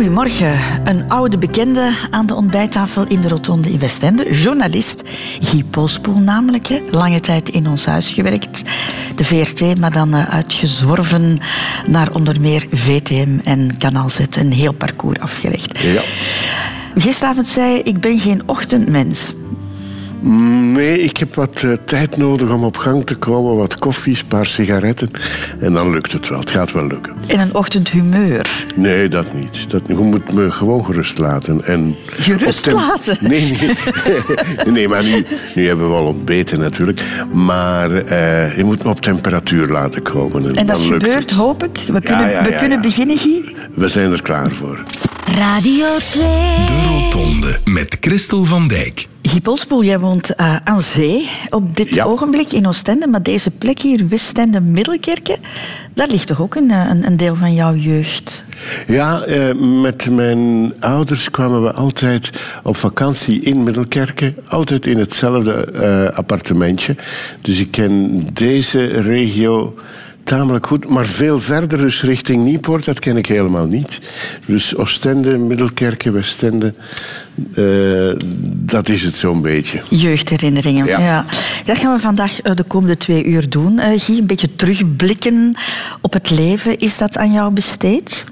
goedemorgen. Een oude bekende aan de ontbijttafel in de Rotonde in Westende. Journalist Guy Polspoel namelijk. Hè. Lange tijd in ons huis gewerkt. De VRT, maar dan uh, uitgezworven naar onder meer VTM en Kanaal Z. Een heel parcours afgelegd. Ja. Gisteravond zei je, ik ben geen ochtendmens. Nee, ik heb wat uh, tijd nodig om op gang te komen. Wat koffie, een paar sigaretten. En dan lukt het wel. Het gaat wel lukken. In een ochtendhumeur? Nee, dat niet. Dat, je moet me gewoon gerust laten. En gerust laten? Nee, nee. nee maar nu, nu hebben we al ontbeten natuurlijk. Maar uh, je moet me op temperatuur laten komen. En, en dat dan lukt gebeurt, het. hoop ik. We kunnen, ja, we ja, kunnen ja. beginnen, Guy. We zijn er klaar voor. Radio 2. De Rotonde met Christel van Dijk. Guy Polspoel, jij woont uh, aan zee op dit Ja. ogenblik in Oostende. Maar deze plek hier, Westende Middelkerken, daar ligt toch ook een, een, een deel van jouw jeugd? Ja, eh, met mijn ouders kwamen we altijd op vakantie in Middelkerken. Altijd in hetzelfde eh, appartementje. Dus ik ken deze regio tamelijk goed. Maar veel verder, dus richting Nieuwpoort, dat ken ik helemaal niet. Dus Oostende, Middelkerken, Westende, eh, dat is het zo'n beetje. Jeugdherinneringen, ja. Ja. Dat gaan we vandaag uh, de komende twee uur doen. Uh, Guy, een beetje terugblikken op het leven. Is dat aan jou besteed?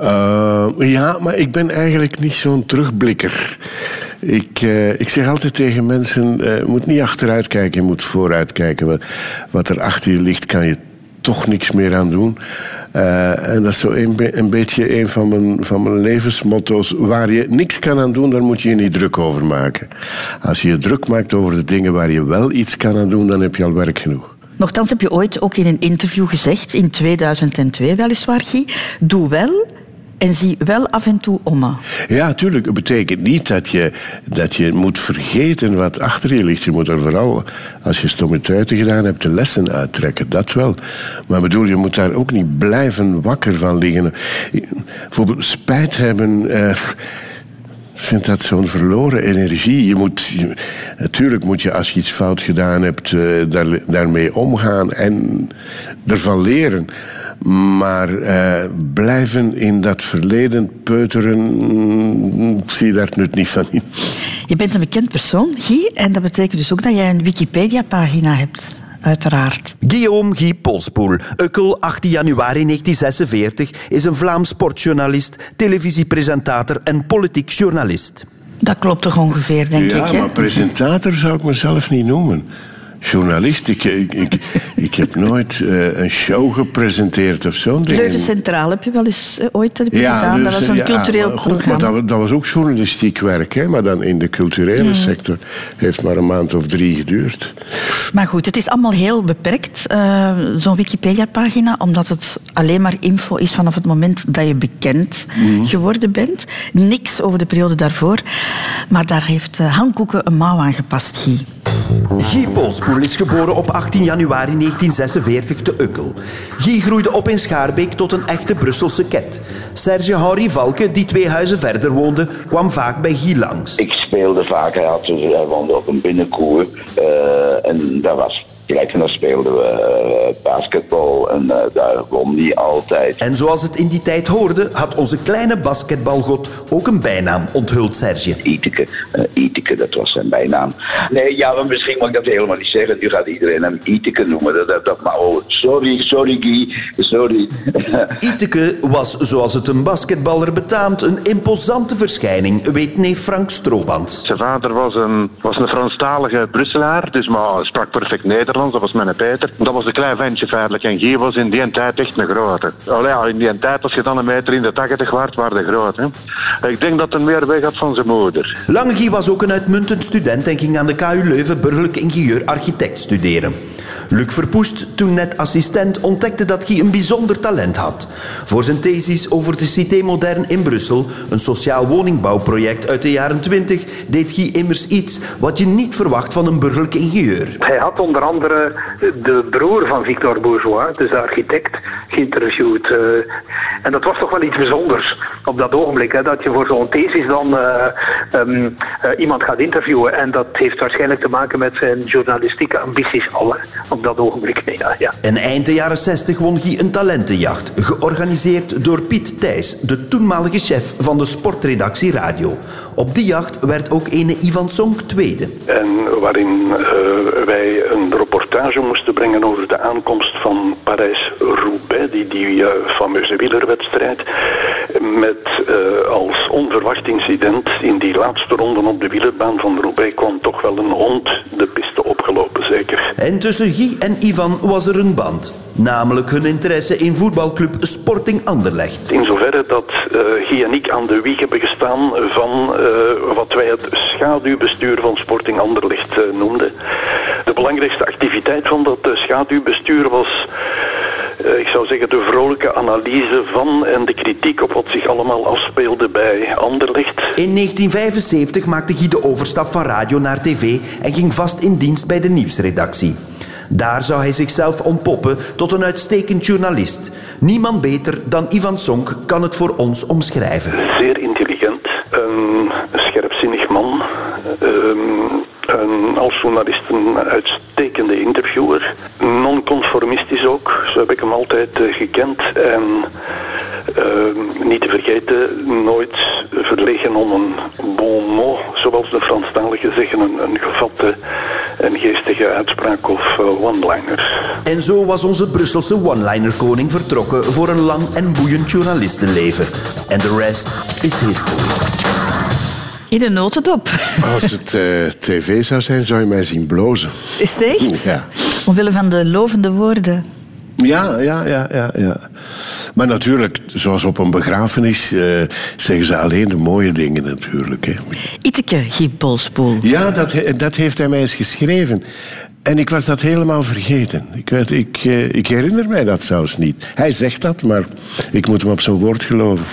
Uh, ja, maar ik ben eigenlijk niet zo'n terugblikker. Ik, uh, ik zeg altijd tegen mensen: je moet niet achteruit kijken, je moet vooruit kijken. Wat, er achter je ligt, kan je toch niks meer aan doen. Uh, en dat is zo een, een beetje een van mijn, van mijn levensmotto's. Waar je niks kan aan doen, daar moet je je niet druk over maken. Als je je druk maakt over de dingen waar je wel iets kan aan doen, dan heb je al werk genoeg. Nochtans heb je ooit ook in een interview gezegd, in 2002 weliswaar, Guy, doe wel en zie wel af en toe om. Ja, tuurlijk. Het betekent niet dat je, dat je moet vergeten wat achter je ligt. Je moet er vooral, als je stommiteiten gedaan hebt, de lessen uittrekken. Dat wel. Maar bedoel, je moet daar ook niet blijven wakker van liggen. Bijvoorbeeld spijt hebben... Vind dat zo'n verloren energie. Je moet, natuurlijk moet je als je iets fout gedaan hebt, daar, daarmee omgaan en ervan leren. Maar uh, blijven in dat verleden peuteren, ik zie daar het nut niet van in. Je bent een bekend persoon, Guy, en dat betekent dus ook dat jij een Wikipedia-pagina hebt. Uiteraard. Guillaume Guy Polspoel, Ukkel 18 januari 1946, is een Vlaams sportjournalist, televisiepresentator en politiek journalist. Dat klopt toch ongeveer, denk ja, ik. Ja, maar presentator zou ik mezelf niet noemen journalist. Ik, ik, ik, ik heb nooit uh, een show gepresenteerd of zo'n ding. Leuven Centraal heb je wel eens uh, ooit heb ja, gedaan. Dat was een ja, cultureel maar goed, programma. Maar dat, dat, was ook journalistiek werk, hè? maar dan in de culturele sector. Heeft maar een maand of drie geduurd. Maar goed, het is allemaal heel beperkt, uh, zo'n Wikipedia-pagina, omdat het alleen maar info is vanaf het moment dat je bekend mm. geworden bent. Niks over de periode daarvoor. Maar daar heeft Han Koeken een mouw aan gepast, Guy. Guy Is geboren op 18 januari 1946 te Ukkel. Guy groeide op in Schaarbeek tot een echte Brusselse ket. Serge Henri Valke, die twee huizen verder woonde, kwam vaak bij Guy langs. Ik speelde vaak, hij, had, hij woonde op een binnenkoer uh, en dat was plek en daar speelden we uh, basketbal en uh, daar won hij altijd. En zoals het in die tijd hoorde, had onze kleine basketbalgod ook een bijnaam, onthult Serge. Iteke, uh, Iteke, dat was zijn bijnaam. Nee, ja, maar misschien mag ik dat helemaal niet zeggen. Nu gaat iedereen hem Iteke noemen. Dat, dat, dat, maar oh, sorry, sorry Guy, sorry. Iteke was, zoals het een basketballer betaamt, een imposante verschijning, weet neef Frank Strooband. Zijn vader was een, was een Franstalige Brusselaar, dus maar sprak perfect Nederlands. Dat was mijn Peter. Dat was een klein ventje feitelijk. En Guy was in die tijd echt een grote. Allee, in die tijd, als je dan een meter in de 80 waard, waren de groot. Ik denk dat hij meer weg had van zijn moeder. Lange Guy was ook een uitmuntend student en ging aan de KU Leuven burgerlijk ingenieur-architect studeren. Luc Verpoest, toen net assistent, ontdekte dat Guy een bijzonder talent had. Voor zijn thesis over de Cité Moderne in Brussel, een sociaal woningbouwproject uit de jaren 20, deed Guy immers iets wat je niet verwacht van een burgerlijk ingenieur. Hij had onder andere de broer van Victor Bourgeois, dus de architect, geïnterviewd. Uh, en dat was toch wel iets bijzonders op dat ogenblik, hè, dat je voor zo'n thesis dan uh, um, uh, iemand gaat interviewen. En dat heeft waarschijnlijk te maken met zijn journalistieke ambities al. Hè. Op dat ogenblik. Ja, ja. En eind de jaren 60 won Guy een talentenjacht, georganiseerd door Piet Thijs, de toenmalige chef van de sportredactie Radio. Op die jacht werd ook ene Ivan Sonk tweede. En waarin uh, wij een reportage moesten brengen over de aankomst van Parijs-Roubaix, die, die uh, fameuze wielerwedstrijd. Met uh, als onverwacht incident in die laatste ronde op de wielerbaan van Roubaix kwam toch wel een hond de piste zeker. En tussen Guy en Ivan was er een band. Namelijk hun interesse in voetbalclub Sporting Anderlecht. In zoverre dat uh, Guy en ik aan de wieg hebben gestaan van uh, wat wij het schaduwbestuur van Sporting Anderlecht uh, noemden. De belangrijkste activiteit van dat schaduwbestuur was ik zou zeggen, de vrolijke analyse van en de kritiek op wat zich allemaal afspeelde bij Anderlecht. In 1975 maakte Guy de overstap van radio naar tv en ging vast in dienst bij de nieuwsredactie. Daar zou hij zichzelf ontpoppen tot een uitstekend journalist. Niemand beter dan Ivan Sonk kan het voor ons omschrijven. Zeer intelligent, een scherpzinnig man, um, een, als journalist een uitstekende interviewer. Non-conformistisch ook, zo heb ik hem altijd uh, gekend. En uh, niet te vergeten, nooit verlegen om een bon mot, zoals de Franstaligen zeggen, een, een gevatte en geestige uitspraak of uh, one-liner. En zo was onze Brusselse one-liner-koning vertrokken voor een lang en boeiend journalistenleven. En de rest is history. In een notendop. Als het uh, tv zou zijn, zou je mij zien blozen. Is het echt? Ja. Omwille van de lovende woorden. Ja, ja, ja, ja, ja. Maar natuurlijk, zoals op een begrafenis, uh, zeggen ze alleen de mooie dingen natuurlijk. Hè. Iteke Giepolspoel. Ja, dat, dat heeft hij mij eens geschreven. En ik was dat helemaal vergeten. Ik, weet, ik, uh, ik herinner mij dat zelfs niet. Hij zegt dat, maar ik moet hem op zijn woord geloven.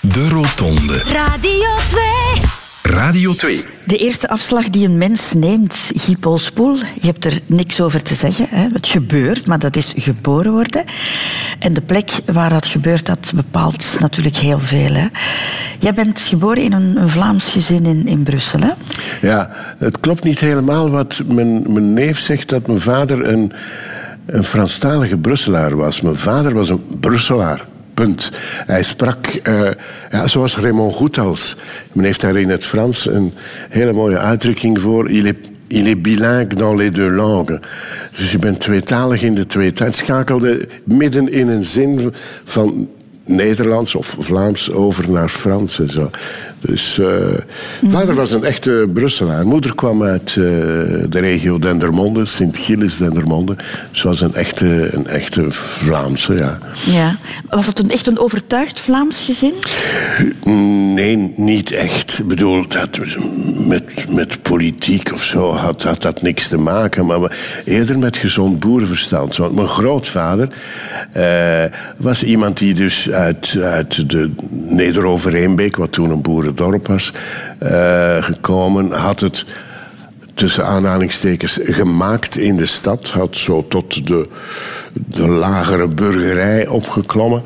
De Rotonde. Radio 2. Radio 2. De eerste afslag die een mens neemt, Giepolspoel, je hebt er niks over te zeggen. Hè. Het gebeurt, maar dat is geboren worden. En de plek waar dat gebeurt, dat bepaalt natuurlijk heel veel. Hè. Jij bent geboren in een, een Vlaams gezin in, in Brussel, hè? Ja, het klopt niet helemaal wat mijn, mijn neef zegt, dat mijn vader een, een Franstalige Brusselaar was. Mijn vader was een Brusselaar. Punt. Hij sprak uh, ja, zoals Raymond Goethals. Men heeft daar in het Frans een hele mooie uitdrukking voor. Il est, il est bilingue dans les deux langues. Dus je bent tweetalig in de twee talen. Het schakelde midden in een zin van Nederlands of Vlaams over naar Frans en zo. Dus uh, vader was een echte Brusselaar. Moeder kwam uit uh, de regio Dendermonde, Sint-Gilles Dendermonde. Ze was een echte, een echte Vlaamse, ja. ja. Was het een, echt een overtuigd Vlaams gezin? Nee, niet echt. Ik bedoel, dat, met, met politiek of zo had, had dat niks te maken. Maar eerder met gezond boerenverstand. Want mijn grootvader uh, was iemand die dus uit, uit de Neder-Overeenbeek, wat toen een boerendorp was, uh, gekomen, had het tussen aanhalingstekens gemaakt in de stad, had zo tot de, de lagere burgerij opgeklommen.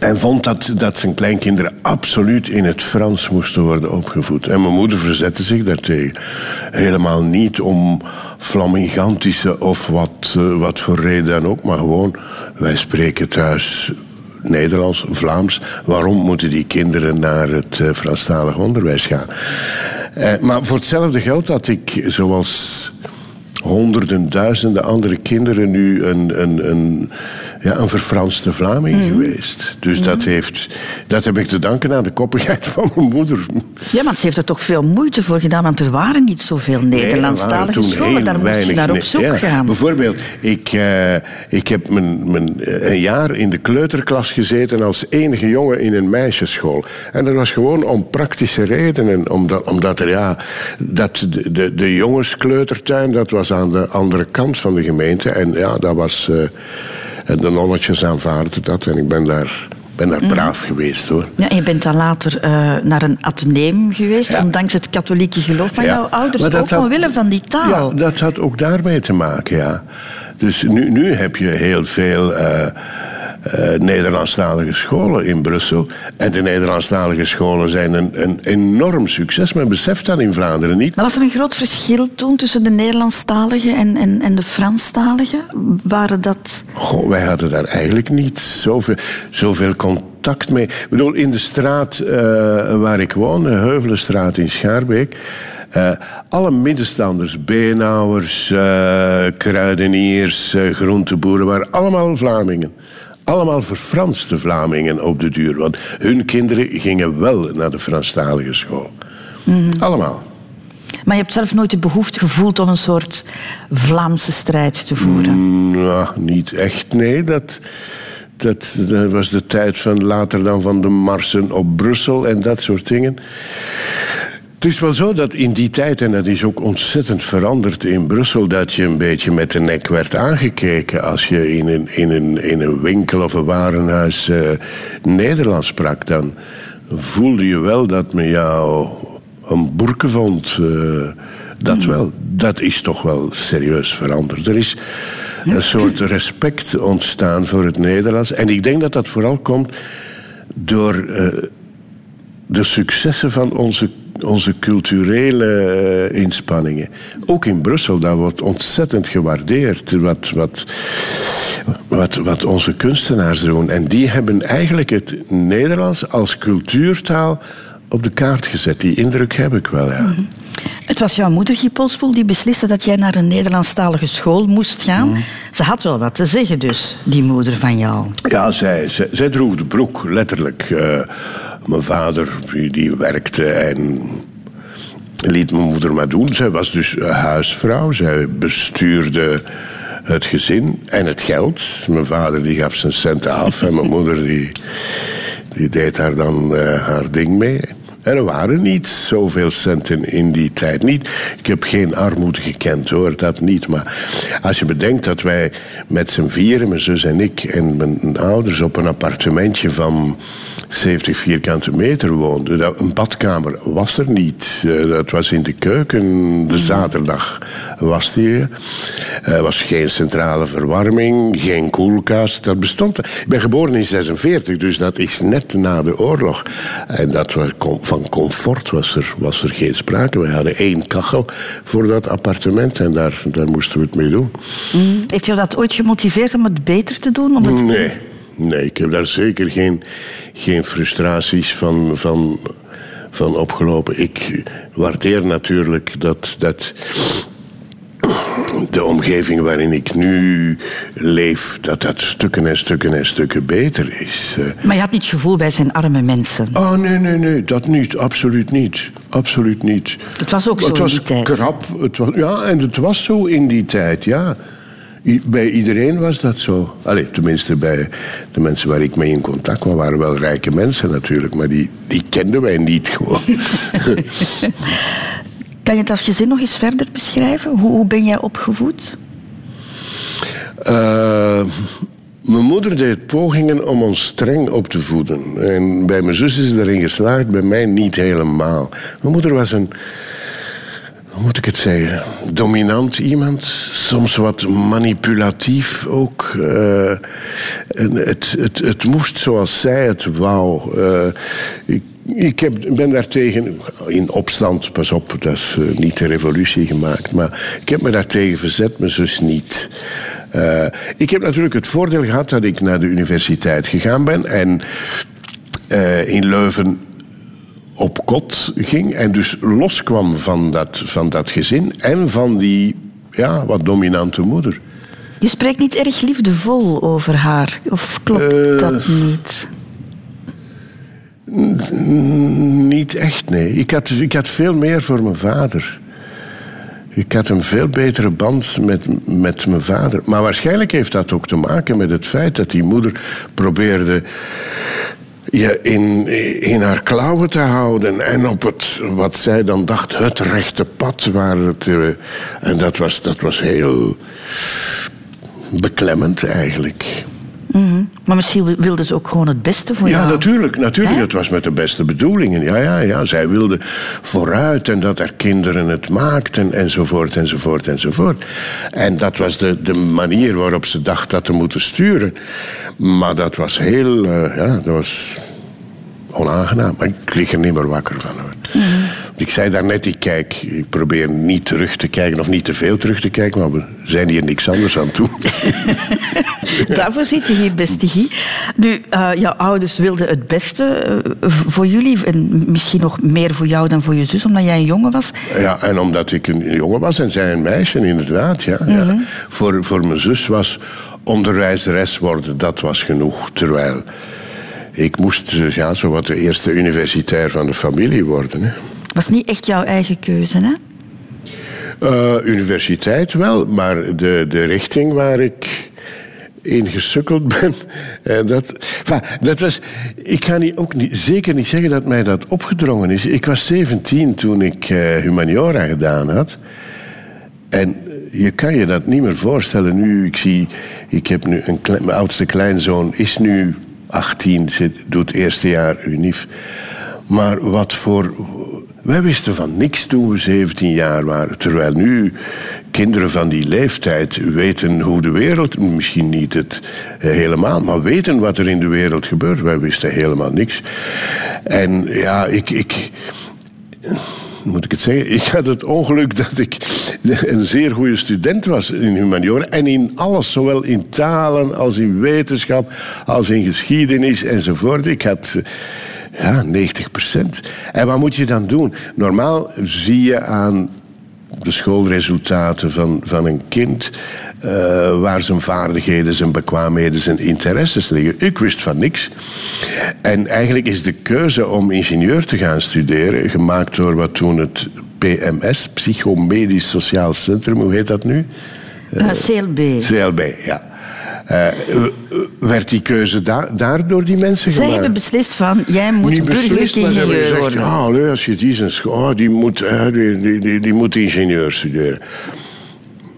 En vond dat, dat zijn kleinkinderen absoluut in het Frans moesten worden opgevoed. En mijn moeder verzette zich daartegen. Helemaal niet om flamingantische of wat, uh, wat voor reden dan ook, maar gewoon, wij spreken thuis Nederlands, Vlaams. Waarom moeten die kinderen naar het uh, Franstalig onderwijs gaan? Uh, maar voor hetzelfde geld had ik, zoals honderden, duizenden andere kinderen, nu een, een, een, ja, een verfranste Vlaming mm. geweest. Dus mm. dat, heeft, dat heb ik te danken aan de koppigheid van mijn moeder. Ja, maar ze heeft er toch veel moeite voor gedaan, want er waren niet zoveel Nederlandstalige nee, scholen. Daar moest je naar op zoek ja, gaan. Bijvoorbeeld, ik, uh, ik heb mijn, mijn, een jaar in de kleuterklas gezeten als enige jongen in een meisjesschool. En dat was gewoon om praktische redenen. Omdat, omdat er, ja, dat de, de, de jongenskleutertuin, dat was aan de andere kant van de gemeente. En ja, dat was... Uh, en de nonnetjes aanvaarden dat. En ik ben daar, ben daar braaf geweest hoor. Ja, en je bent dan later uh, naar een ateneum geweest, ja. ondanks het katholieke geloof van ja. jouw ouders, ook had, omwille van die taal. Ja, dat had ook daarmee te maken, ja. Dus nu, nu heb je heel veel. Uh, eh, Nederlandstalige scholen in Brussel. En de Nederlandstalige scholen zijn een, een enorm succes. Men beseft dat in Vlaanderen niet. Maar was er een groot verschil toen tussen de Nederlandstaligen en, en, en de Franstaligen? Waren dat... Goh, wij hadden daar eigenlijk niet zoveel, zoveel contact mee. Ik bedoel, in de straat eh, waar ik woon, de Heuvelenstraat in Schaarbeek... eh, alle middenstanders, beenhouwers, kruideniers, groenteboeren... waren allemaal Vlamingen. Allemaal verfranste Vlamingen op de duur. Want hun kinderen gingen wel naar de Franstalige school. Allemaal. Maar je hebt zelf nooit de behoefte gevoeld om een soort Vlaamse strijd te voeren? Nou, niet echt, nee. Dat, dat, dat was de tijd van later dan van de marsen op Brussel en dat soort dingen. Het is wel zo dat in die tijd, en dat is ook ontzettend veranderd in Brussel, dat je een beetje met de nek werd aangekeken als je in een, in een, in een winkel of een warenhuis eh, Nederlands sprak. Dan voelde je wel dat men jou een boerke vond. eh, dat wel. Dat is toch wel serieus veranderd. Er is een soort respect ontstaan voor het Nederlands. En ik denk dat dat vooral komt door eh, de successen van onze, onze culturele eh, inspanningen. Ook in Brussel, dat wordt ontzettend gewaardeerd. Wat, wat, wat, wat onze kunstenaars doen. En die hebben eigenlijk het Nederlands als cultuurtaal op de kaart gezet. Die indruk heb ik wel, ja. Het was jouw moeder, Guy Polspoel, die besliste dat jij naar een Nederlandstalige school moest gaan. Ze had wel wat te zeggen dus, die moeder van jou. Ja, zij, zij, zij droeg de broek, letterlijk. Eh, mijn vader, die, die werkte en liet mijn moeder maar doen. Zij was dus huisvrouw. Zij bestuurde het gezin en het geld. Mijn vader die gaf zijn centen af en mijn moeder die, die deed daar dan eh, haar ding mee. Er waren niet zoveel centen in die tijd. Niet, ik heb geen armoede gekend hoor, dat niet. Maar als je bedenkt dat wij met z'n vieren, mijn zus en ik en mijn ouders, op een appartementje van 70 vierkante meter woonden. Dat- Een badkamer was er niet. Eh, Dat was in de keuken. De zaterdag was die. Er was geen centrale verwarming, geen koelkast. Dat bestond. Ik ben geboren in 46, dus dat is net na de oorlog. En dat was, van comfort was er, was er geen sprake. We hadden één kachel voor dat appartement en daar, daar moesten we het mee doen. Heeft jou dat ooit gemotiveerd om het beter te doen? Om het... Nee, nee, ik heb daar zeker geen, geen frustraties van, van, van opgelopen. Ik waardeer natuurlijk dat, dat de omgeving waarin ik nu leef, dat dat stukken en stukken en stukken beter is. Eh, Maar je had niet het gevoel, wij zijn arme mensen. Oh, nee, nee, nee, dat niet. Absoluut niet. Absoluut niet. Het was ook zo het in was die tijd. krap. Het was, ja, en het was zo in die tijd, ja. Bij iedereen was dat zo. Allee, tenminste bij de mensen waar ik mee in contact kwam, waren wel rijke mensen natuurlijk, maar die, die kenden wij niet gewoon. Kan je dat gezin nog eens verder beschrijven? Hoe, hoe ben jij opgevoed? Eh, mijn moeder deed pogingen om ons streng op te voeden. En bij mijn zus is ze erin geslaagd, bij mij niet helemaal. Mijn moeder was een, moet ik het zeggen, dominant iemand. Soms wat manipulatief ook. Eh, het, het, het moest zoals zij het wou. Eh, ik heb, ben daartegen in opstand, pas op, dat is eh, niet de revolutie gemaakt, maar ik heb me daartegen verzet, mijn zus niet. Ik heb natuurlijk het voordeel gehad dat ik naar de universiteit gegaan ben en in Leuven op kot ging en dus loskwam van dat, van dat gezin en van die ja, wat dominante moeder. Je spreekt niet erg liefdevol over haar, of klopt Eh, dat niet? Niet echt, nee. Ik had, ik had veel meer voor mijn vader. Ik had een veel betere band met, met mijn vader. Maar waarschijnlijk heeft dat ook te maken met het feit dat die moeder probeerde je in, in haar klauwen te houden. En op het, wat zij dan dacht, het rechte pad. Waar het, eh, en dat was, dat was heel beklemmend eigenlijk. Mhm. Maar misschien wil- wilden ze ook gewoon het beste voor Ja, jou. natuurlijk. natuurlijk. Hè? Het was met de beste bedoelingen. Ja, ja, ja. Zij wilde vooruit en dat er kinderen het maakten enzovoort, enzovoort, enzovoort. En dat was de, de manier waarop ze dacht dat te moeten sturen. Maar dat was heel, eh, ja, dat was onaangenaam. Maar ik lig er niet meer wakker van. Hoor. Ik zei daarnet, ik kijk, ik probeer niet terug te kijken of niet te veel terug te kijken, maar we zijn hier niks anders aan toe. Daarvoor zit je hier, beste Guy. Nu, eh, jouw ouders wilden het beste eh, voor jullie. En misschien nog meer voor jou dan voor je zus, omdat jij een jongen was. Ja, en omdat ik een jongen was en zij een meisje, inderdaad. Ja, ja. Voor, voor mijn zus was onderwijzeres worden, dat was genoeg. Terwijl ik moest dus, ja, zo wat de eerste universitair van de familie worden. Hè. Was niet echt jouw eigen keuze, hè? Eh, universiteit wel, maar de, de richting waar ik in gesukkeld ben, eh, dat, dat was, ik ga niet, ook niet, zeker niet zeggen dat mij dat opgedrongen is. Ik was 17 toen ik eh, humaniora gedaan had. En je kan je dat niet meer voorstellen nu. Ik zie, ik heb nu een mijn oudste kleinzoon is nu 18, zit, doet eerste jaar UNIF. Maar wat voor. Wij wisten van niks toen we 17 jaar waren. Terwijl nu kinderen van die leeftijd weten hoe de wereld. Misschien niet het eh, helemaal, maar weten wat er in de wereld gebeurt. Wij wisten helemaal niks. En ja, ik. ik moet ik het zeggen? Ik had het ongeluk dat ik een zeer goede student was in humaniora. En in alles, zowel in talen als in wetenschap, als in geschiedenis enzovoort. Ik had ja, 90 procent. En wat moet je dan doen? Normaal zie je aan de schoolresultaten van, van een kind... eh, waar zijn vaardigheden, zijn bekwaamheden, zijn interesses liggen. Ik wist van niks. En eigenlijk is de keuze om ingenieur te gaan studeren... gemaakt door wat toen het PMS, Psychomedisch Sociaal Centrum, hoe heet dat nu? Eh, CLB. CLB, ja. Eh, eh, werd die keuze da- daar door die mensen Zij gemaakt? hebben beslist van, jij moet niet beslist, maar ze hebben ingenieur gezegd, worden. ja, allee, als je die school, oh, die, moet, eh, die, die, die, die moet ingenieur studeren.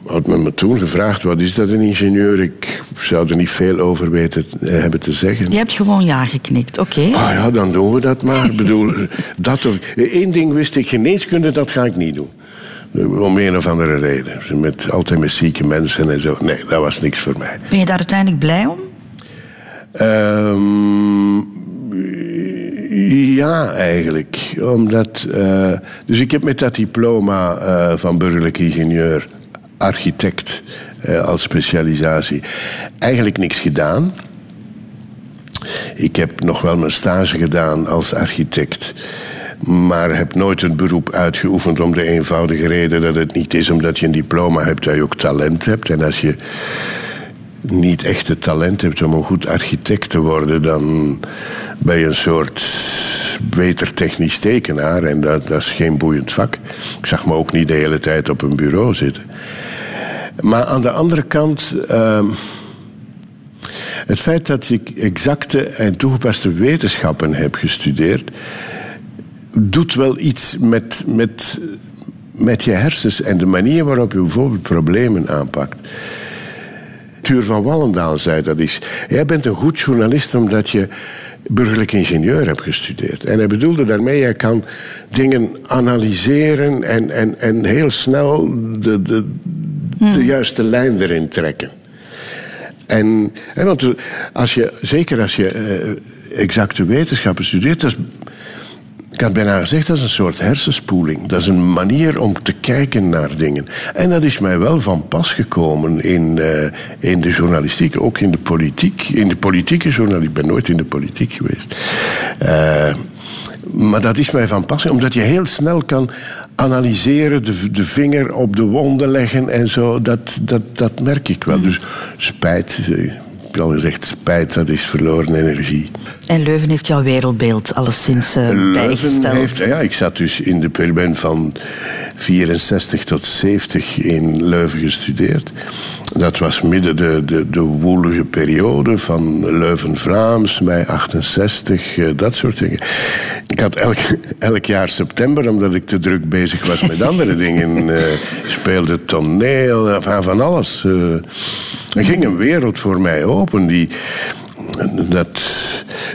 Had men me toen gevraagd, wat is dat een ingenieur? Ik zou er niet veel over weten hebben te zeggen. Je hebt gewoon ja geknikt, oké. Ah ja, dan doen we dat maar. Bedoel, dat of... Eén ding wist ik, geneeskunde, dat ga ik niet doen. Om een of andere reden. Met, altijd met zieke mensen en zo. Nee, dat was niks voor mij. Ben je daar uiteindelijk blij om? Ehm, ja, eigenlijk. Omdat, eh, dus ik heb met dat diploma eh, van burgerlijk ingenieur, architect eh, als specialisatie, eigenlijk niks gedaan. Ik heb nog wel mijn stage gedaan als architect. Maar heb nooit een beroep uitgeoefend om de eenvoudige reden dat het niet is omdat je een diploma hebt dat je ook talent hebt. En als je niet echt het talent hebt om een goed architect te worden, dan ben je een soort beter technisch tekenaar. En dat, dat is geen boeiend vak. Ik zag me ook niet de hele tijd op een bureau zitten. Maar aan de andere kant. ehm, het feit dat ik exacte en toegepaste wetenschappen heb gestudeerd, doet wel iets met, met, met je hersens en de manier waarop je bijvoorbeeld problemen aanpakt. Tuur van Wallendaal zei dat is. Jij bent een goed journalist omdat je burgerlijk ingenieur hebt gestudeerd. En hij bedoelde daarmee, jij kan dingen analyseren en, en, en heel snel de, de, de juiste lijn erin trekken. En, hè, want als je, zeker als je eh, exacte wetenschappen studeert, dat is, had bijna gezegd, dat is een soort hersenspoeling. Dat is een manier om te kijken naar dingen. En dat is mij wel van pas gekomen in, eh, in de journalistiek, ook in de politiek. In de politieke journalistiek, ik ben nooit in de politiek geweest. Eh, maar dat is mij van pas, omdat je heel snel kan analyseren, de, de vinger op de wonden leggen en zo. Dat, dat, dat merk ik wel. Dus spijt, eh, ik heb al gezegd, spijt, dat is verloren energie. En Leuven heeft jouw wereldbeeld alleszins uh, Leuven bijgesteld. heeft, ja, ik zat dus in de periode van 64 tot 70 in Leuven gestudeerd. Dat was midden de, de, de woelige periode van Leuven-Vlaams, mei 68, eh, dat soort dingen. Ik had elk, elk jaar september, omdat ik te druk bezig was met andere dingen, eh, speelde toneel, van, van alles. eh. er ging een wereld voor mij open die dat,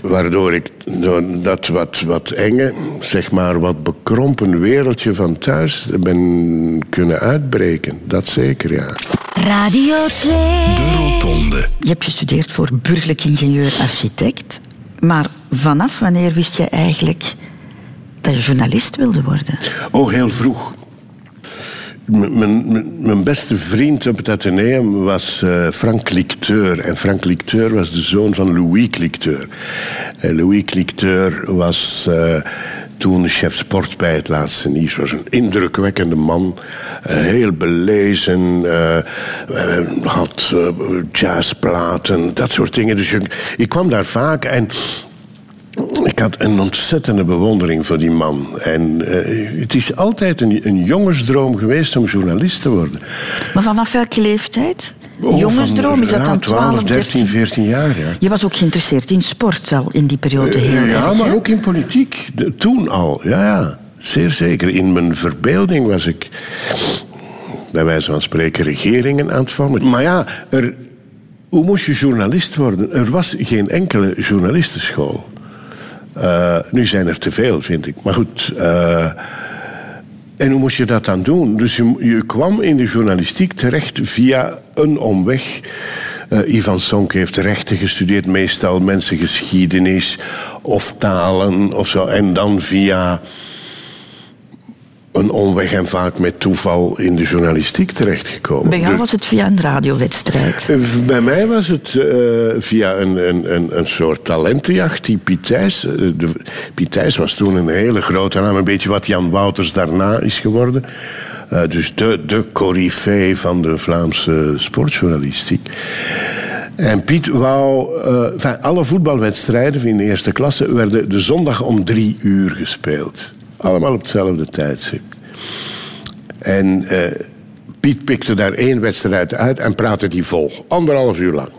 waardoor ik door dat wat, wat enge, zeg maar wat bekrompen wereldje van thuis ben kunnen uitbreken. Dat zeker, ja. Radio 2. De Rotonde. Je hebt gestudeerd voor burgerlijk ingenieur-architect. Maar vanaf wanneer wist je eigenlijk dat je journalist wilde worden? Oh, heel vroeg. Mijn, beste vriend op het Atheneum was eh, Frank Licteur. En Frank Licteur was de zoon van Louis Licteur. En Louis Licteur was eh, toen chef sport bij het laatste nieuws. Was een indrukwekkende man. eh, heel belezen. had jazzplaten, dat soort dingen. Dus ik kwam daar vaak en... Ik had een ontzettende bewondering voor die man. En eh, het is altijd een, een jongensdroom geweest om journalist te worden. Maar vanaf welke leeftijd? Oh, Jongensdroom, is dat ja, dan 12, 13, 13? 14 jaar, ja. Je was ook geïnteresseerd in sport al in die periode heel Eh, ja, erg. maar ook in politiek. De- toen al, ja, ja. Zeer zeker. In mijn verbeelding was ik, bij wijze van spreken, regeringen aan het vormen. Maar ja, er, hoe moest je journalist worden? Er was geen enkele journalistenschool. Eh, nu zijn er te veel, vind ik. Maar goed. eh, en hoe moest je dat dan doen? Dus je, kwam in de journalistiek terecht via een omweg. Eh, Ivan Sonk heeft rechten gestudeerd, meestal mensengeschiedenis of talen of zo. En dan via een omweg en vaak met toeval in de journalistiek terechtgekomen. Bij jou Dus- was het via een radiowedstrijd. eh, Bij mij was het eh, via een, een, een, een soort talentenjacht. Die Piet Thijs, eh, de, Piet Thijs was toen een hele grote naam. Een beetje wat Jan Wouters daarna is geworden. Dus de, de coryfee van de Vlaamse sportjournalistiek. En Piet wou... enfin, alle voetbalwedstrijden in de eerste klasse... werden de zondag om drie uur gespeeld. Allemaal op hetzelfde tijdstip. En eh, Piet pikte daar één wedstrijd uit en praatte die vol. Anderhalf uur lang.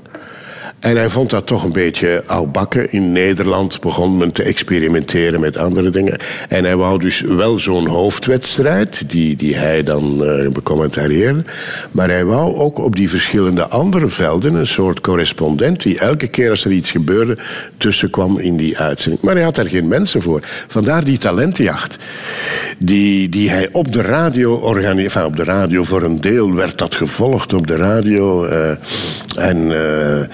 En hij vond dat toch een beetje oudbakken. In Nederland begon men te experimenteren met andere dingen. En hij wou dus wel zo'n hoofdwedstrijd, die, die hij dan eh becommentarieerde. Maar hij wou ook op die verschillende andere velden een soort correspondent... die elke keer als er iets gebeurde tussenkwam in die uitzending. Maar hij had daar geen mensen voor. Vandaar die talentenjacht. Die, die hij op de radio organiseerde. Op de radio voor een deel werd dat gevolgd op de radio. eh, en eh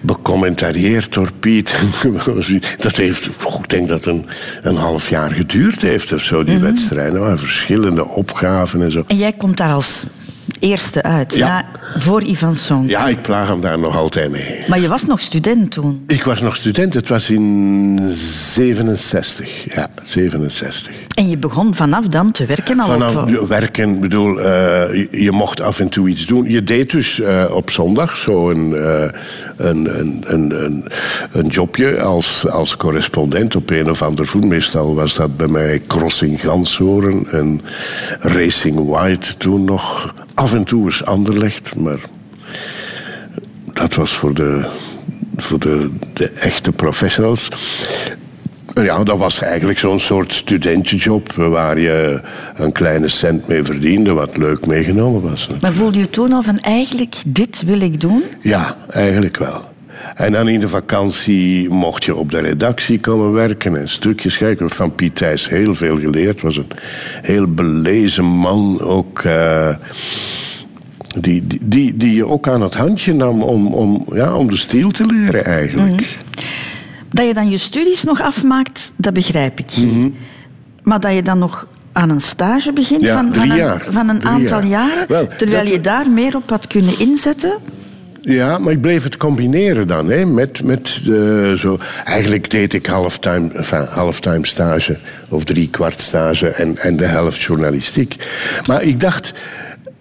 becommentarieerd door Piet. dat heeft, ik denk dat een, een half jaar geduurd heeft of zo, die wedstrijd. Er waren verschillende opgaven en zo. En jij komt daar als eerste uit, Ja. na, voor Ivan Song. Ja, ik plaag hem daar nog altijd mee. Maar je was nog student toen. Ik was nog student, het was in 67. Ja, 67. En je begon vanaf dan te werken al Vanaf op... werken, ik bedoel, eh, je, je mocht af en toe iets doen. Je deed dus eh, op zondag zo een, eh, een, een, een, een, een jobje als, als correspondent op een of ander voet. Meestal was dat bij mij Crossing Ganshoren en Racing White toen nog. Af en toe eens Anderlecht, maar dat was voor de, voor de, de echte professionals. Ja, dat was eigenlijk zo'n soort studentenjob waar je een kleine cent mee verdiende, wat leuk meegenomen was. Maar voelde je toen al van eigenlijk, dit wil ik doen? Ja, eigenlijk wel. En dan in de vakantie mocht je op de redactie komen werken en stukjes schrijven. Ik heb van Piet Thijs heel veel geleerd. Was een heel belezen man. Ook, eh, die, die, die, die je ook aan het handje nam om, om, ja, om de stil te leren eigenlijk. Dat je dan je studies nog afmaakt, dat begrijp ik. Maar dat je dan nog aan een stage begint Ja, van, van, een, van aantal jaar. jaren, Wel, terwijl dat- je daar meer op had kunnen inzetten. Ja, maar ik bleef het combineren dan. Hè, met, met de, zo, eigenlijk deed ik halftime, enfin, halftime stage of drie kwart stage en, en de helft journalistiek. Maar ik dacht,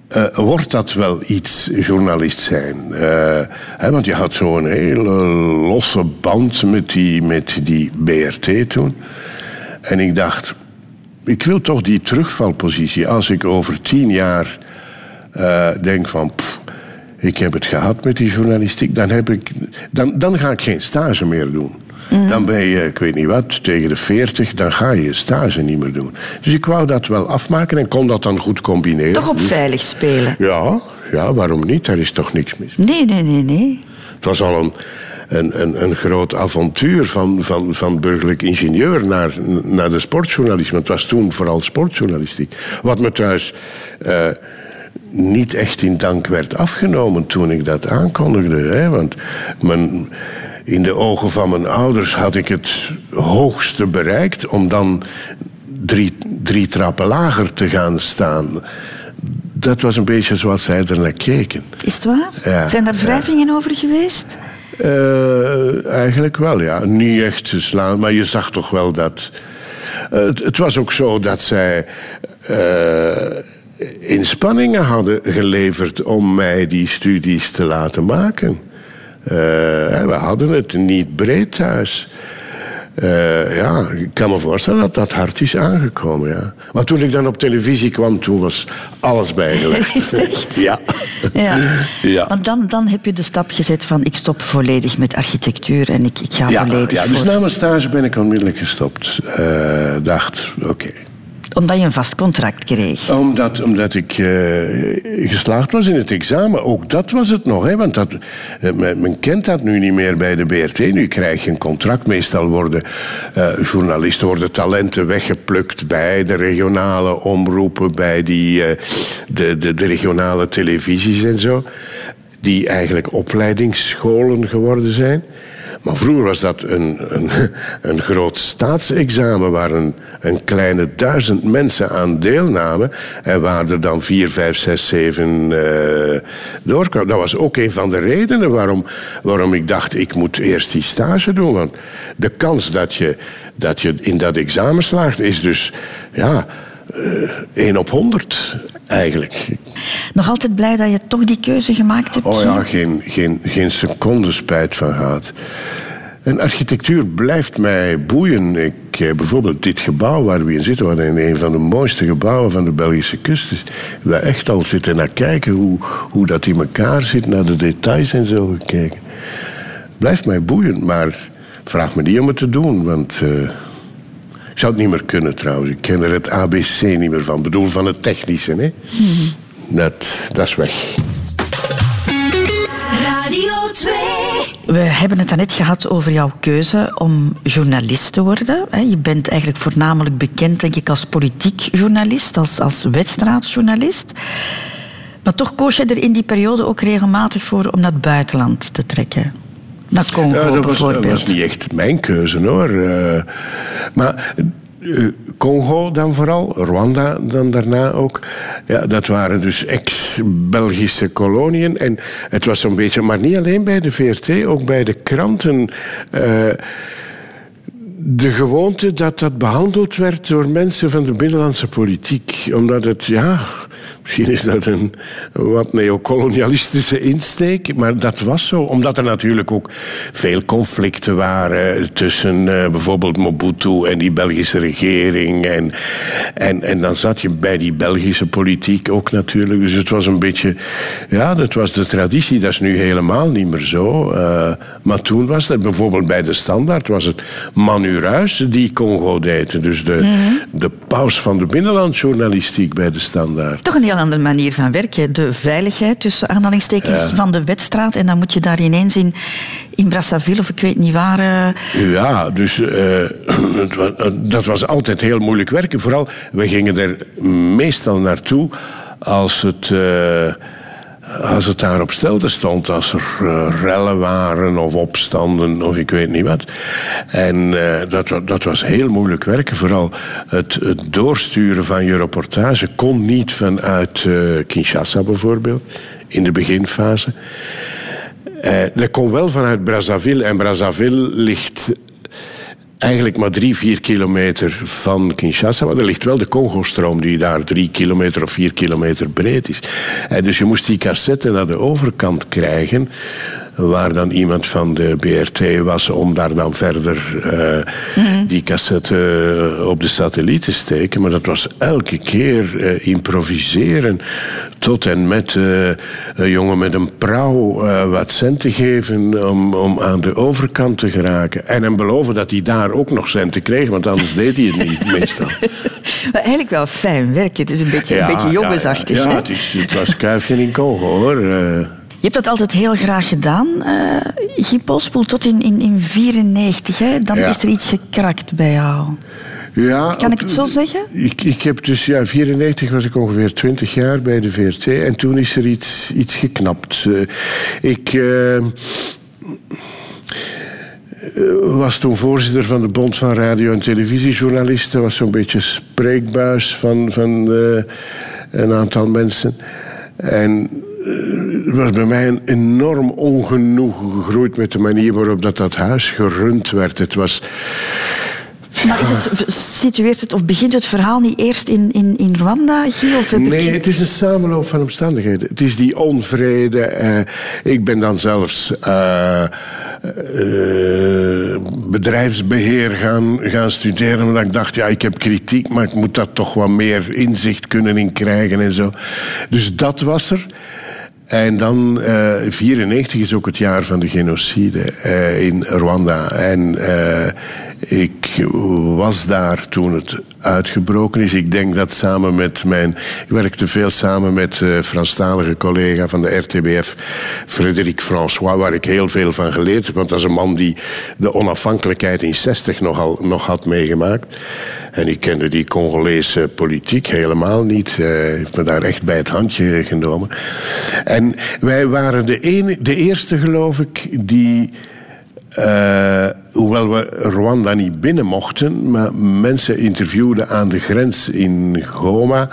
eh, wordt dat wel iets, journalist zijn. Eh, want je had zo'n hele losse band met die, met die BRT toen. En ik dacht, ik wil toch die terugvalpositie. Als ik over tien jaar eh, denk van... pff, ik heb het gehad met die journalistiek, dan, heb ik, dan, dan ga ik geen stage meer doen. Dan ben je, ik weet niet wat, tegen de 40, dan ga je je stage niet meer doen. Dus ik wou dat wel afmaken en kon dat dan goed combineren. Toch op veilig spelen. ja, ja, waarom niet? Daar is toch niks mis. Nee, nee, nee, nee. Het was al een, een, een, een groot avontuur van, van, van burgerlijk ingenieur naar, naar de sportjournalistiek. Want het was toen vooral sportjournalistiek. Wat me thuis niet echt in dank werd afgenomen toen ik dat aankondigde. Hè? Want in de ogen van mijn ouders had ik het hoogste bereikt om dan drie, drie trappen lager te gaan staan. Dat was een beetje zoals zij er naar keken. Is het waar? Ja, Zijn daar wrijvingen over geweest? Eh, eigenlijk wel, ja. Niet echt te slaan, maar je zag toch wel dat. Eh, het, het was ook zo dat zij eh, inspanningen hadden geleverd om mij die studies te laten maken. Eh, we hadden het niet breed thuis. Eh, ja, ik kan me voorstellen dat dat hard is aangekomen, ja. Maar toen ik dan op televisie kwam, toen was alles bijgelegd. Echt? Ja. Ja. Ja. Want dan, dan heb je de stap gezet van ik stop volledig met architectuur en ik, ik ga Ja, volledig ja, dus voor... na mijn stage ben ik onmiddellijk gestopt. Eh, dacht, oké. Omdat je een vast contract kreeg. Omdat, omdat ik eh, geslaagd was in het examen. Ook dat was het nog. Hè? Want dat, eh, men, kent dat nu niet meer bij de BRT. Nu krijg je een contract. Meestal worden eh, journalisten, worden talenten weggeplukt bij de regionale omroepen, bij die, de, de, de regionale televisies en zo. Die eigenlijk opleidingsscholen geworden zijn. Maar vroeger was dat een, een, een groot staatsexamen waar een, een kleine duizend mensen aan deelnamen. En waar er dan vier, vijf, zes, zeven eh doorkwamen. Dat was ook een van de redenen waarom, waarom ik dacht, ik moet eerst die stage doen. Want de kans dat je, dat je in dat examen slaagt is dus, ja, 1 op 100 eigenlijk. Nog altijd blij dat je toch die keuze gemaakt hebt? Oh ja, geen, geen, geen seconde spijt van gehad. En architectuur blijft mij boeien. Ik, bijvoorbeeld dit gebouw waar we in zitten, wat een van de mooiste gebouwen van de Belgische kust is. We echt al zitten naar kijken hoe, hoe dat in elkaar zit, naar de details en zo gekeken. Blijft mij boeien, maar vraag me niet om het te doen, want eh, ik zou het niet meer kunnen trouwens. Ik ken er het ABC niet meer van. Ik bedoel van het technische, hè? Dat, dat is weg. Radio 2. We hebben het net gehad over jouw keuze om journalist te worden. hè. Je bent eigenlijk voornamelijk bekend, denk ik, als politiek journalist, als, als wedstrijdjournalist. Maar toch koos je er in die periode ook regelmatig voor om naar het buitenland te trekken. Naar Congo Ja, dat was, dat was niet echt mijn keuze hoor. Eh, maar eh, Congo dan vooral, Rwanda dan daarna ook. Ja, dat waren dus ex-Belgische koloniën. En het was zo'n beetje, maar niet alleen bij de VRT, ook bij de kranten. eh, de gewoonte dat dat behandeld werd door mensen van de binnenlandse politiek. Omdat het, ja, misschien is dat een wat neocolonialistische insteek, maar dat was zo. Omdat er natuurlijk ook veel conflicten waren tussen eh, bijvoorbeeld Mobutu en die Belgische regering. En, en, en dan zat je bij die Belgische politiek ook natuurlijk. Dus het was een beetje, ja, dat was de traditie. Dat is nu helemaal niet meer zo. Eh, maar toen was dat bijvoorbeeld bij de Standaard, was het Manu Ruijs die Congo deed. Dus de, de paus van de binnenlandjournalistiek bij de Standaard. Toch een heel andere manier van werken. De veiligheid tussen aanhalingstekens van de wedstraat. En dan moet je daar ineens in, in Brazzaville of ik weet niet waar. eh, Ja, dus eh, eh, dat was altijd heel moeilijk werken. Vooral, we gingen er meestal naartoe als het, als het daar op stelte stond. Als er eh, rellen waren of opstanden of ik weet niet wat. En eh, dat, dat was heel moeilijk werken. Vooral het, doorsturen van je reportage kon niet vanuit eh, Kinshasa bijvoorbeeld. In de beginfase. Dat kon wel vanuit Brazzaville. En Brazzaville ligt eigenlijk maar drie, vier kilometer van Kinshasa. Maar er ligt wel de Congo-stroom die daar drie kilometer of vier kilometer breed is. En dus je moest die cassette naar de overkant krijgen waar dan iemand van de BRT was om daar dan verder uh, die cassette uh, op de satelliet te steken. Maar dat was elke keer uh, improviseren. Tot en met een jongen met een prauw wat centen geven om, om aan de overkant te geraken. En hem beloven dat hij daar ook nog centen kreeg, want anders deed hij het niet meestal. Maar eigenlijk wel fijn werk. Het is een beetje, Ja, een beetje jongensachtig. Ja, ja het, is, het was kuifje in Congo hoor. Eh, Je hebt dat altijd heel graag gedaan, eh Guy Polspoel, tot in 1994. hè? Dan Ja. is er iets gekrakt bij jou. Ja, Kan ik het zo zeggen? Ik, ik heb dus, ja, 94 was ik ongeveer 20 jaar bij de VRT en toen is er iets, iets geknapt. Eh, ik eh, was toen voorzitter van de Bond van Radio- en Televisiejournalisten, was zo'n beetje spreekbuis van, van eh, een aantal mensen. En eh, er was bij mij een enorm ongenoegen gegroeid met de manier waarop dat, dat huis gerund werd. Het was. Maar is het, situeert het of begint het verhaal niet eerst in, in, in Rwanda? Of ik- Nee, het is een samenloop van omstandigheden. Het is die onvrede. eh, ik ben dan zelfs eh, eh, bedrijfsbeheer gaan, gaan studeren. Omdat ik dacht, ja, ik heb kritiek, maar ik moet daar toch wat meer inzicht kunnen in krijgen en zo. Dus dat was er. En dan, eh 94 is ook het jaar van de genocide eh, in Rwanda. En eh, ik was daar toen het uitgebroken is. Ik denk dat samen met mijn... Ik werkte veel samen met eh Franstalige collega van de RTBF, Frédéric François, waar ik heel veel van geleerd heb. Want dat is een man die de onafhankelijkheid in 60 nogal, nog had meegemaakt. En ik kende die Congolese politiek helemaal niet. Hij heeft me daar echt bij het handje genomen. En wij waren de, ene, de eerste, geloof ik, die. Eh, hoewel we Rwanda niet binnen mochten, maar mensen interviewden aan de grens in Goma.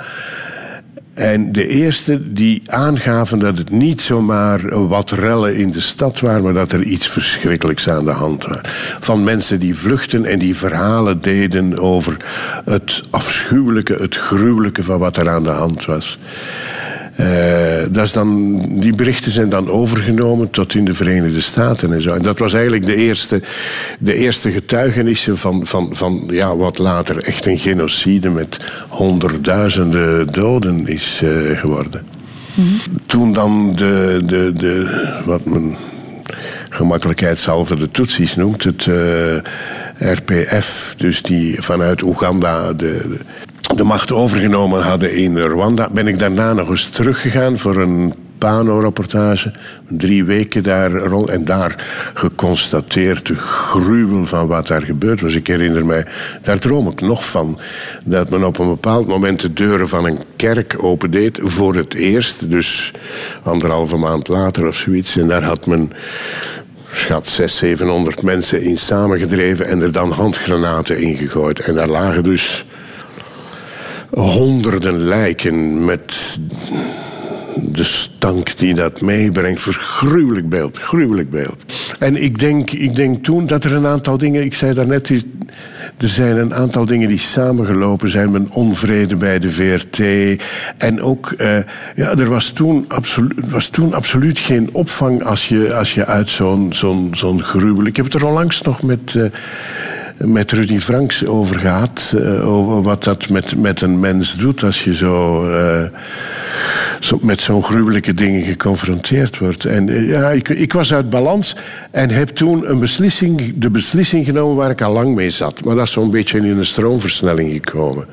En de eerste die aangaven dat het niet zomaar wat rellen in de stad waren, maar dat er iets verschrikkelijks aan de hand was. Van mensen die vluchten en die verhalen deden over het afschuwelijke, het gruwelijke van wat er aan de hand was. Eh, dat is dan, die berichten zijn dan overgenomen tot in de Verenigde Staten en zo. En dat was eigenlijk de eerste, de eerste getuigenissen van, van, van ja, wat later echt een genocide met honderdduizenden doden is eh, geworden. Toen dan de, de, de, wat men gemakkelijkheidshalve de Tutsis noemt, het eh, RPF, dus die vanuit Oeganda de, de, de macht overgenomen hadden in Rwanda, ben ik daarna nog eens teruggegaan voor een Pano-rapportage. Drie weken daar rond en daar geconstateerd de gruwel van wat daar gebeurd was. Ik herinner mij, daar droom ik nog van, dat men op een bepaald moment de deuren van een kerk opendeed voor het eerst, dus anderhalve maand later of zoiets. En daar had men schat 600, 700 mensen in samengedreven en er dan handgranaten in gegooid. En daar lagen dus honderden lijken met de stank die dat meebrengt. Verschruwelijk beeld, gruwelijk beeld. En ik denk, ik denk toen dat er een aantal dingen... Ik zei daarnet, er zijn een aantal dingen die samengelopen zijn. Mijn onvrede bij de VRT. En ook, eh, ja, er was toen, absolu was toen absoluut geen opvang... als je, als je uit zo'n zo'n zo'n gruwel... Ik heb het er onlangs nog met... eh, met Rudy Franks over gehad. eh, over wat dat met, met een mens doet als je zo, eh, zo met zo'n gruwelijke dingen geconfronteerd wordt. En eh, ja, ik, ik was uit balans en heb toen een beslissing, de beslissing genomen waar ik al lang mee zat. Maar dat is zo'n beetje in een stroomversnelling gekomen.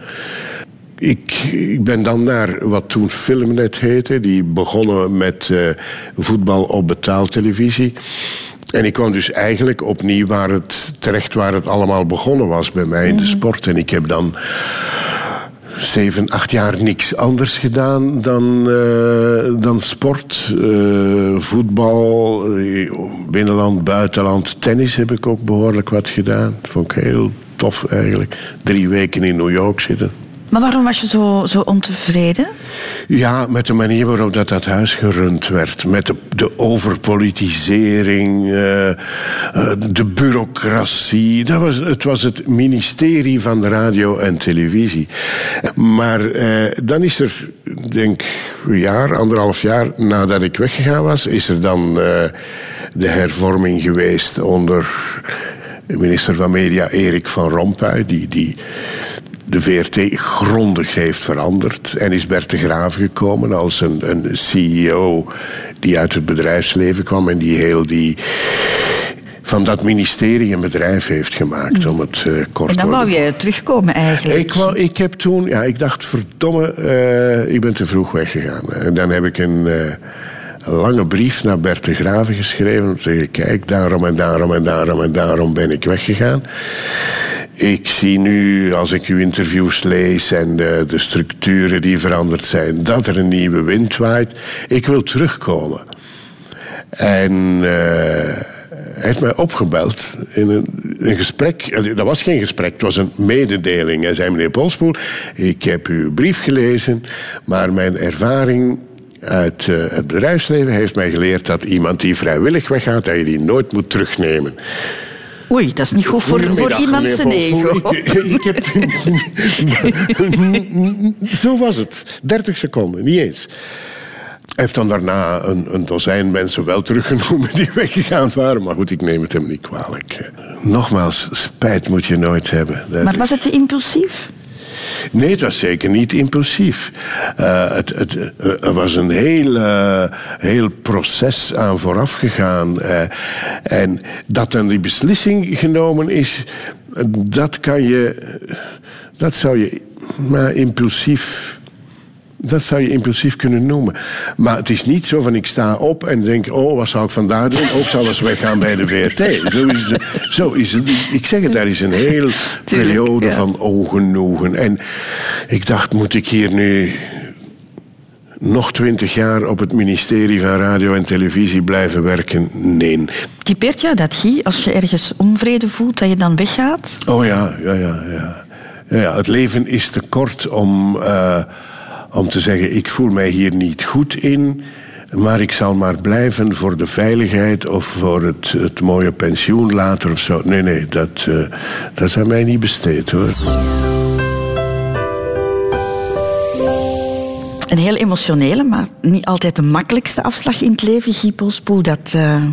Ik, ik ben dan naar wat toen Filmnet heette. Die begonnen met voetbal op betaaltelevisie. En ik kwam dus eigenlijk opnieuw waar het, terecht waar het allemaal begonnen was bij mij in de sport. En ik heb dan zeven, acht jaar niks anders gedaan dan, eh, dan sport. Eh, voetbal, eh, binnenland, buitenland. Tennis heb ik ook behoorlijk wat gedaan. Dat vond ik heel tof eigenlijk. Drie weken in New York zitten. Maar waarom was je zo, zo ontevreden? Ja, met de manier waarop dat, dat huis gerund werd. Met de, de overpolitisering, eh, eh, de bureaucratie. Dat was, het was het ministerie van radio en televisie. Maar eh, dan is er, denk een jaar, anderhalf jaar nadat ik weggegaan was, is er dan de hervorming geweest onder minister van Media Erik van Rompuy, die, die de VRT grondig heeft veranderd. En is Bert de Graaf gekomen als een, een CEO die uit het bedrijfsleven kwam en die heel die van dat ministerie een bedrijf heeft gemaakt, om het eh, kort En dan te wou je terugkomen eigenlijk. ik, wou, ik heb toen, ja, ik dacht, verdomme, eh, ik ben te vroeg weggegaan. En dan heb ik een, eh, een lange brief naar Bert de Graven geschreven. Om te zeggen, kijk, daarom en daarom en daarom en daarom ben ik weggegaan. Ik zie nu, als ik uw interviews lees en de, de structuren die veranderd zijn, dat er een nieuwe wind waait. Ik wil terugkomen. En eh, hij heeft mij opgebeld in een, een gesprek. Dat was geen gesprek, het was een mededeling. Hij zei, meneer Polspoel, ik heb uw brief gelezen, maar mijn ervaring uit eh, het bedrijfsleven heeft mij geleerd dat iemand die vrijwillig weggaat, dat je die nooit moet terugnemen. Oei, dat is niet goed voor, voor zijn ego. Ik, ik heb... Zo was het. 30 seconden, niet eens. Hij heeft dan daarna een, een dozijn mensen wel teruggenomen die weggegaan waren. Maar goed, ik neem het hem niet kwalijk. Nogmaals, spijt moet je nooit hebben. Dat Maar was het te impulsief? Nee, het was zeker niet impulsief. Eh, het, het, eh, er was een heel, eh, heel proces aan vooraf gegaan. en dat dan die beslissing genomen is, dat kan je. Dat zou je maar impulsief. Dat zou je impulsief kunnen noemen. Maar het is niet zo van ik sta op en denk... oh, wat zou ik vandaag doen? Ook zal eens weggaan bij de VRT. Zo is het. Zo is het. Ik zeg het, daar is een hele periode ja. van ongenoegen. En ik dacht, moet ik hier nu nog twintig jaar op het ministerie van Radio en Televisie blijven werken? Nee. Typeert jou dat, Guy, als je ergens onvrede voelt, dat je dan weggaat? Oh ja, ja, ja. ja. Ja, ja, het leven is te kort om, eh, om te zeggen: ik voel mij hier niet goed in. Maar ik zal maar blijven voor de veiligheid of voor het, het mooie pensioen later of zo. Nee, nee, dat, eh, dat is aan mij niet besteed hoor. Een heel emotionele, maar niet altijd de makkelijkste afslag in het leven, Guy Polspoel, dat, eh,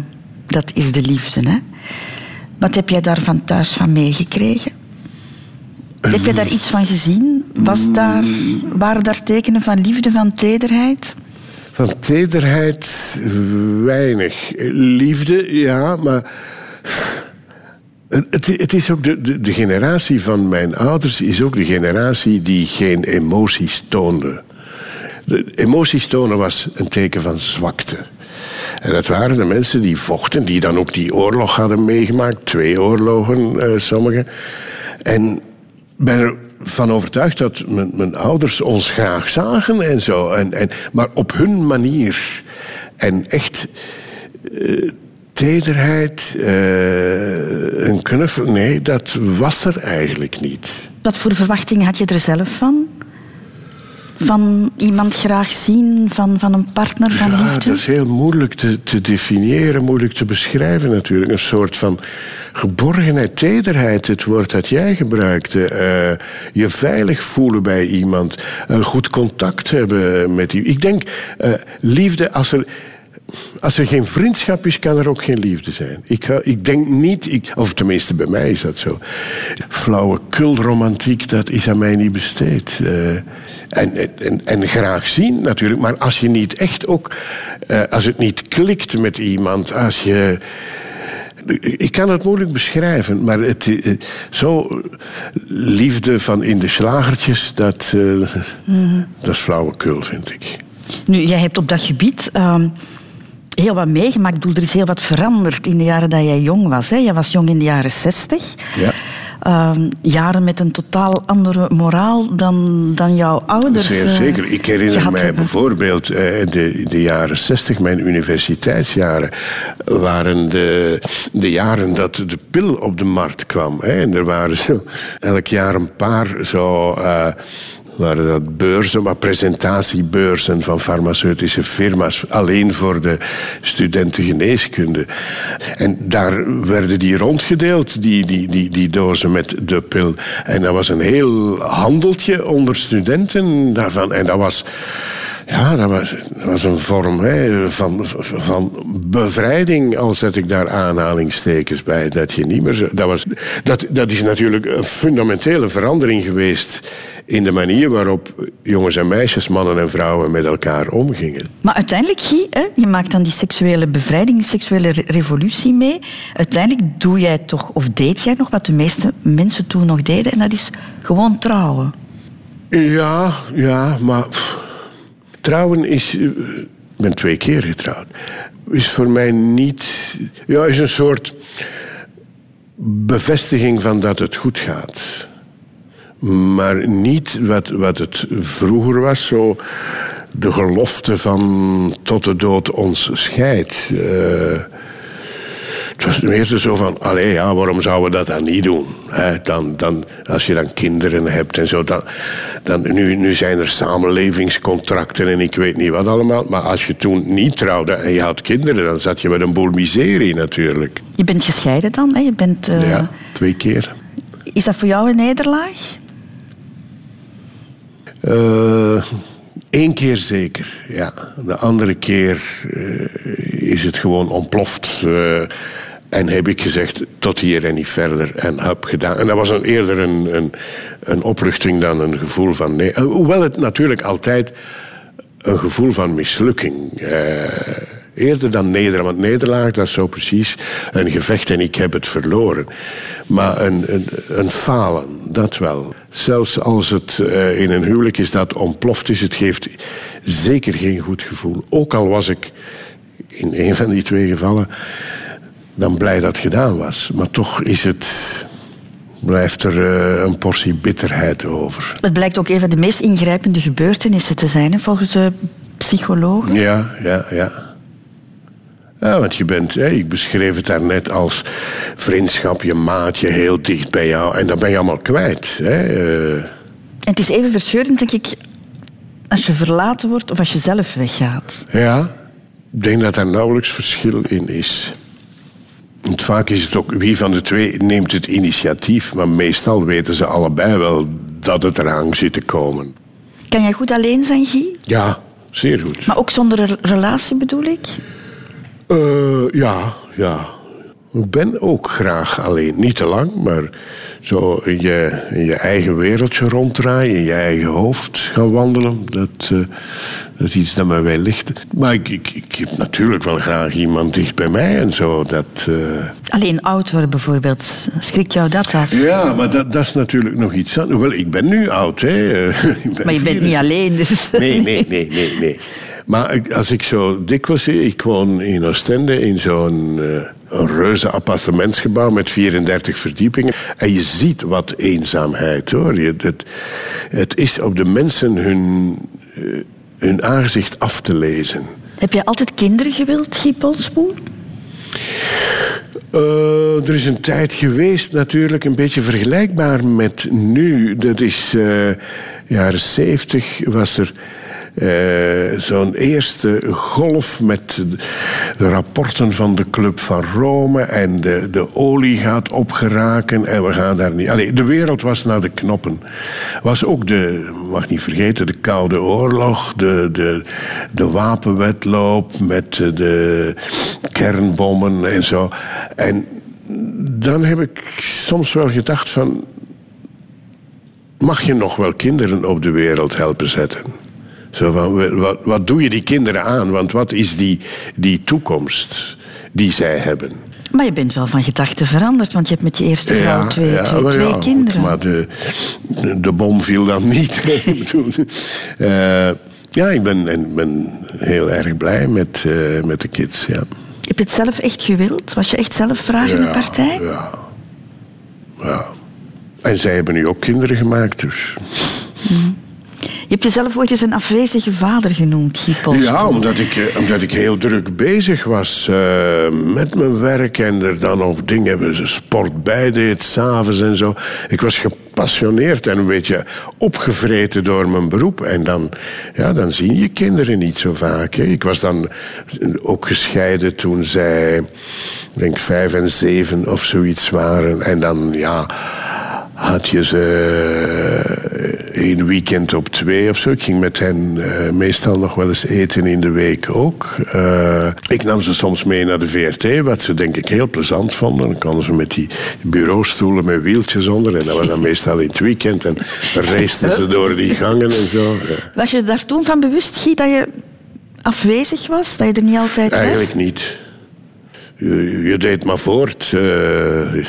dat is de liefde. Hè? Wat heb jij daar van thuis van meegekregen? Heb je daar iets van gezien? Was daar, waren daar tekenen van liefde, van tederheid? Van tederheid weinig. Liefde, ja, maar. Het, is ook de, de, generatie van mijn ouders is ook de generatie die geen emoties toonde. De emoties tonen was een teken van zwakte. En dat waren de mensen die vochten, die dan ook die oorlog hadden meegemaakt, twee oorlogen, eh, sommigen. En ben ervan overtuigd dat mijn, mijn ouders ons graag zagen en zo. En, en, maar op hun manier. En echt eh, tederheid, eh, een knuffel, nee, dat was er eigenlijk niet. Wat voor verwachtingen had je er zelf van? Van iemand graag zien, van, van een partner, van Ja, liefde? dat is heel moeilijk te, te definiëren, moeilijk te beschrijven natuurlijk. Een soort van geborgenheid, tederheid, het woord dat jij gebruikte. Eh, je veilig voelen bij iemand, een goed contact hebben met iemand. Ik denk, eh, liefde, als er... Als er geen vriendschap is, kan er ook geen liefde zijn. Ik, ga- ik denk niet, ik, of tenminste bij mij is dat zo. Flauwe kulromantiek, dat is aan mij niet besteed. Eh, en, en, en graag zien natuurlijk, maar als je niet echt ook, eh, als het niet klikt met iemand, als je. Ik kan het moeilijk beschrijven, maar het, eh, zo liefde van in de slagertjes, dat, eh, dat is flauwekul, vind ik. Nu, jij hebt op dat gebied ehm, heel wat meegemaakt. Ik bedoel, er is heel wat veranderd in de jaren dat jij jong was. Hè? Jij was jong in de jaren zestig. Ja. Ehm, jaren met een totaal andere moraal dan, dan jouw ouders. Zeer eh, zeker. Ik herinner mij hebben. bijvoorbeeld eh, de, de jaren 60, mijn universiteitsjaren, waren de, de jaren dat de pil op de markt kwam. Hè. En er waren zo, elk jaar een paar zo. Waren dat beurzen, maar presentatiebeurzen van farmaceutische firma's. Alleen voor de studenten geneeskunde. En daar werden die rondgedeeld, die, die, die, die dozen met de pil. En dat was een heel handeltje onder studenten daarvan. En dat was... Ja, dat was, dat was een vorm hè, van, van bevrijding, al zet ik daar aanhalingstekens bij. Dat, je niet meer zo, dat, was, dat, dat is natuurlijk een fundamentele verandering geweest in de manier waarop jongens en meisjes, mannen en vrouwen met elkaar omgingen. Maar uiteindelijk, Guy, hè, je maakt dan die seksuele bevrijding, seksuele re- revolutie mee. Uiteindelijk doe jij toch, of deed jij nog wat de meeste mensen toen nog deden, en dat is gewoon trouwen. Ja, ja, maar pff, trouwen is. eh, Ik ben twee keer getrouwd. Is voor mij niet. Ja, is een soort bevestiging van dat het goed gaat. Maar niet wat, wat het vroeger was, zo de gelofte van tot de dood ons scheidt. Eh, het was meer zo van, allee, ja, waarom zouden we dat dan niet doen? Dan, dan, als je dan kinderen hebt en zo. Dan, dan, nu, nu zijn er samenlevingscontracten en ik weet niet wat allemaal. Maar als je toen niet trouwde en je had kinderen... dan zat je met een boel miserie natuurlijk. Je bent gescheiden dan, hè? Je bent, eh, Ja, twee keer. Is dat voor jou een nederlaag? Eén keer zeker, ja. De andere keer eh, is het gewoon ontploft. eh, en heb ik gezegd, tot hier en niet verder. En heb gedaan. En dat was een, eerder een, een, opluchting dan een gevoel van nee. Eh, Hoewel het natuurlijk altijd een gevoel van mislukking. eh, eerder dan nederlaag. Want nederlaag, dat is zo precies een gevecht en ik heb het verloren. Maar een, een, een falen, dat wel. Zelfs als het eh, in een huwelijk is dat ontploft is, het geeft zeker geen goed gevoel. Ook al was ik in een van die twee gevallen dan blij dat het gedaan was. Maar toch is het, blijft er eh, een portie bitterheid over. Het blijkt ook een van de meest ingrijpende gebeurtenissen te zijn, volgens de psychologen. Ja, ja, ja. Ja, want je bent, hè, ik beschreef het daarnet als vriendschap, je maatje heel dicht bij jou. En dat ben je allemaal kwijt. Hè. eh. Het is even verscheurend, denk ik, als je verlaten wordt of als je zelf weggaat. Ja, ik denk dat daar nauwelijks verschil in is. Want vaak is het ook wie van de twee neemt het initiatief, maar meestal weten ze allebei wel dat het eraan zit te komen. Kan jij goed alleen zijn, Guy? Ja, zeer goed. Maar ook zonder een relatie bedoel ik? Eh, ja, ja. Ik ben ook graag alleen. Niet te lang, maar zo in je, in je eigen wereldje ronddraaien, in je eigen hoofd gaan wandelen. Dat, eh, dat is iets dat mij wel ligt. Maar ik, ik, ik heb natuurlijk wel graag iemand dicht bij mij en zo. Dat, eh, Alleen oud worden bijvoorbeeld. Schrikt jou dat af? Ja, maar dat, dat is natuurlijk nog iets anders. Wel, ik ben nu oud, hè. Ben Maar je bent niet 64. alleen, dus... Nee, nee, nee, nee, nee. Maar als ik zo dikwijls zie, ik woon in Oostende in zo'n eh, reuze appartementsgebouw met 34 verdiepingen. En je ziet wat eenzaamheid hoor. Je, het, het is op de mensen hun, eh, hun aangezicht af te lezen. Heb jij altijd kinderen gewild, Guy Polspoel? Eh, er is een tijd geweest, natuurlijk, een beetje vergelijkbaar met nu. Dat is eh jaren zeventig, was er eh, zo'n eerste golf met de rapporten van de Club van Rome. En de, de olie gaat opgeraken en we gaan daar niet. Allee, de wereld was naar de knoppen. Was ook de, mag niet vergeten, de Koude Oorlog, de, de, de wapenwetloop met de kernbommen en zo. En dan heb ik soms wel gedacht van... Mag je nog wel kinderen op de wereld helpen zetten? Zo van, wat, wat doe je die kinderen aan? Want wat is die, die toekomst die zij hebben? Maar je bent wel van gedachten veranderd, want je hebt met je eerste vrouw twee, twee, wel twee ja, goed, kinderen. Maar de, de, de bom viel dan niet. Eh, ja, ik ben, en ben heel erg blij met, eh, met de kids. Ja. Heb je het zelf echt gewild? Was je echt zelf vragende Ja, partij? Ja. ja. En zij hebben nu ook kinderen gemaakt, dus. Je hebt jezelf ooit eens een afwezige vader genoemd, Polspoel. Ja, omdat ik, eh, omdat ik heel druk bezig was eh, met mijn werk en er dan ook dingen, sport bij deed, s'avonds en zo. Ik was gepassioneerd en een beetje opgevreten door mijn beroep. En dan, ja, dan zie je kinderen niet zo vaak. Hè. Ik was dan ook gescheiden toen zij, denk vijf en zeven of zoiets waren. En dan, ja had je ze één weekend op twee of zo. Ik ging met hen uh, meestal nog wel eens eten in de week ook. Uh, ik nam ze soms mee naar de VRT, wat ze denk ik heel plezant vonden. Dan konden ze met die bureaustoelen met wieltjes onder. En dat was dan meestal in het weekend. En raceten ze door die gangen en zo. Ja. Was je daar toen van bewust, Guy, dat je afwezig was? Dat je er niet altijd was? Eigenlijk niet. Je, je deed maar voort. Uh,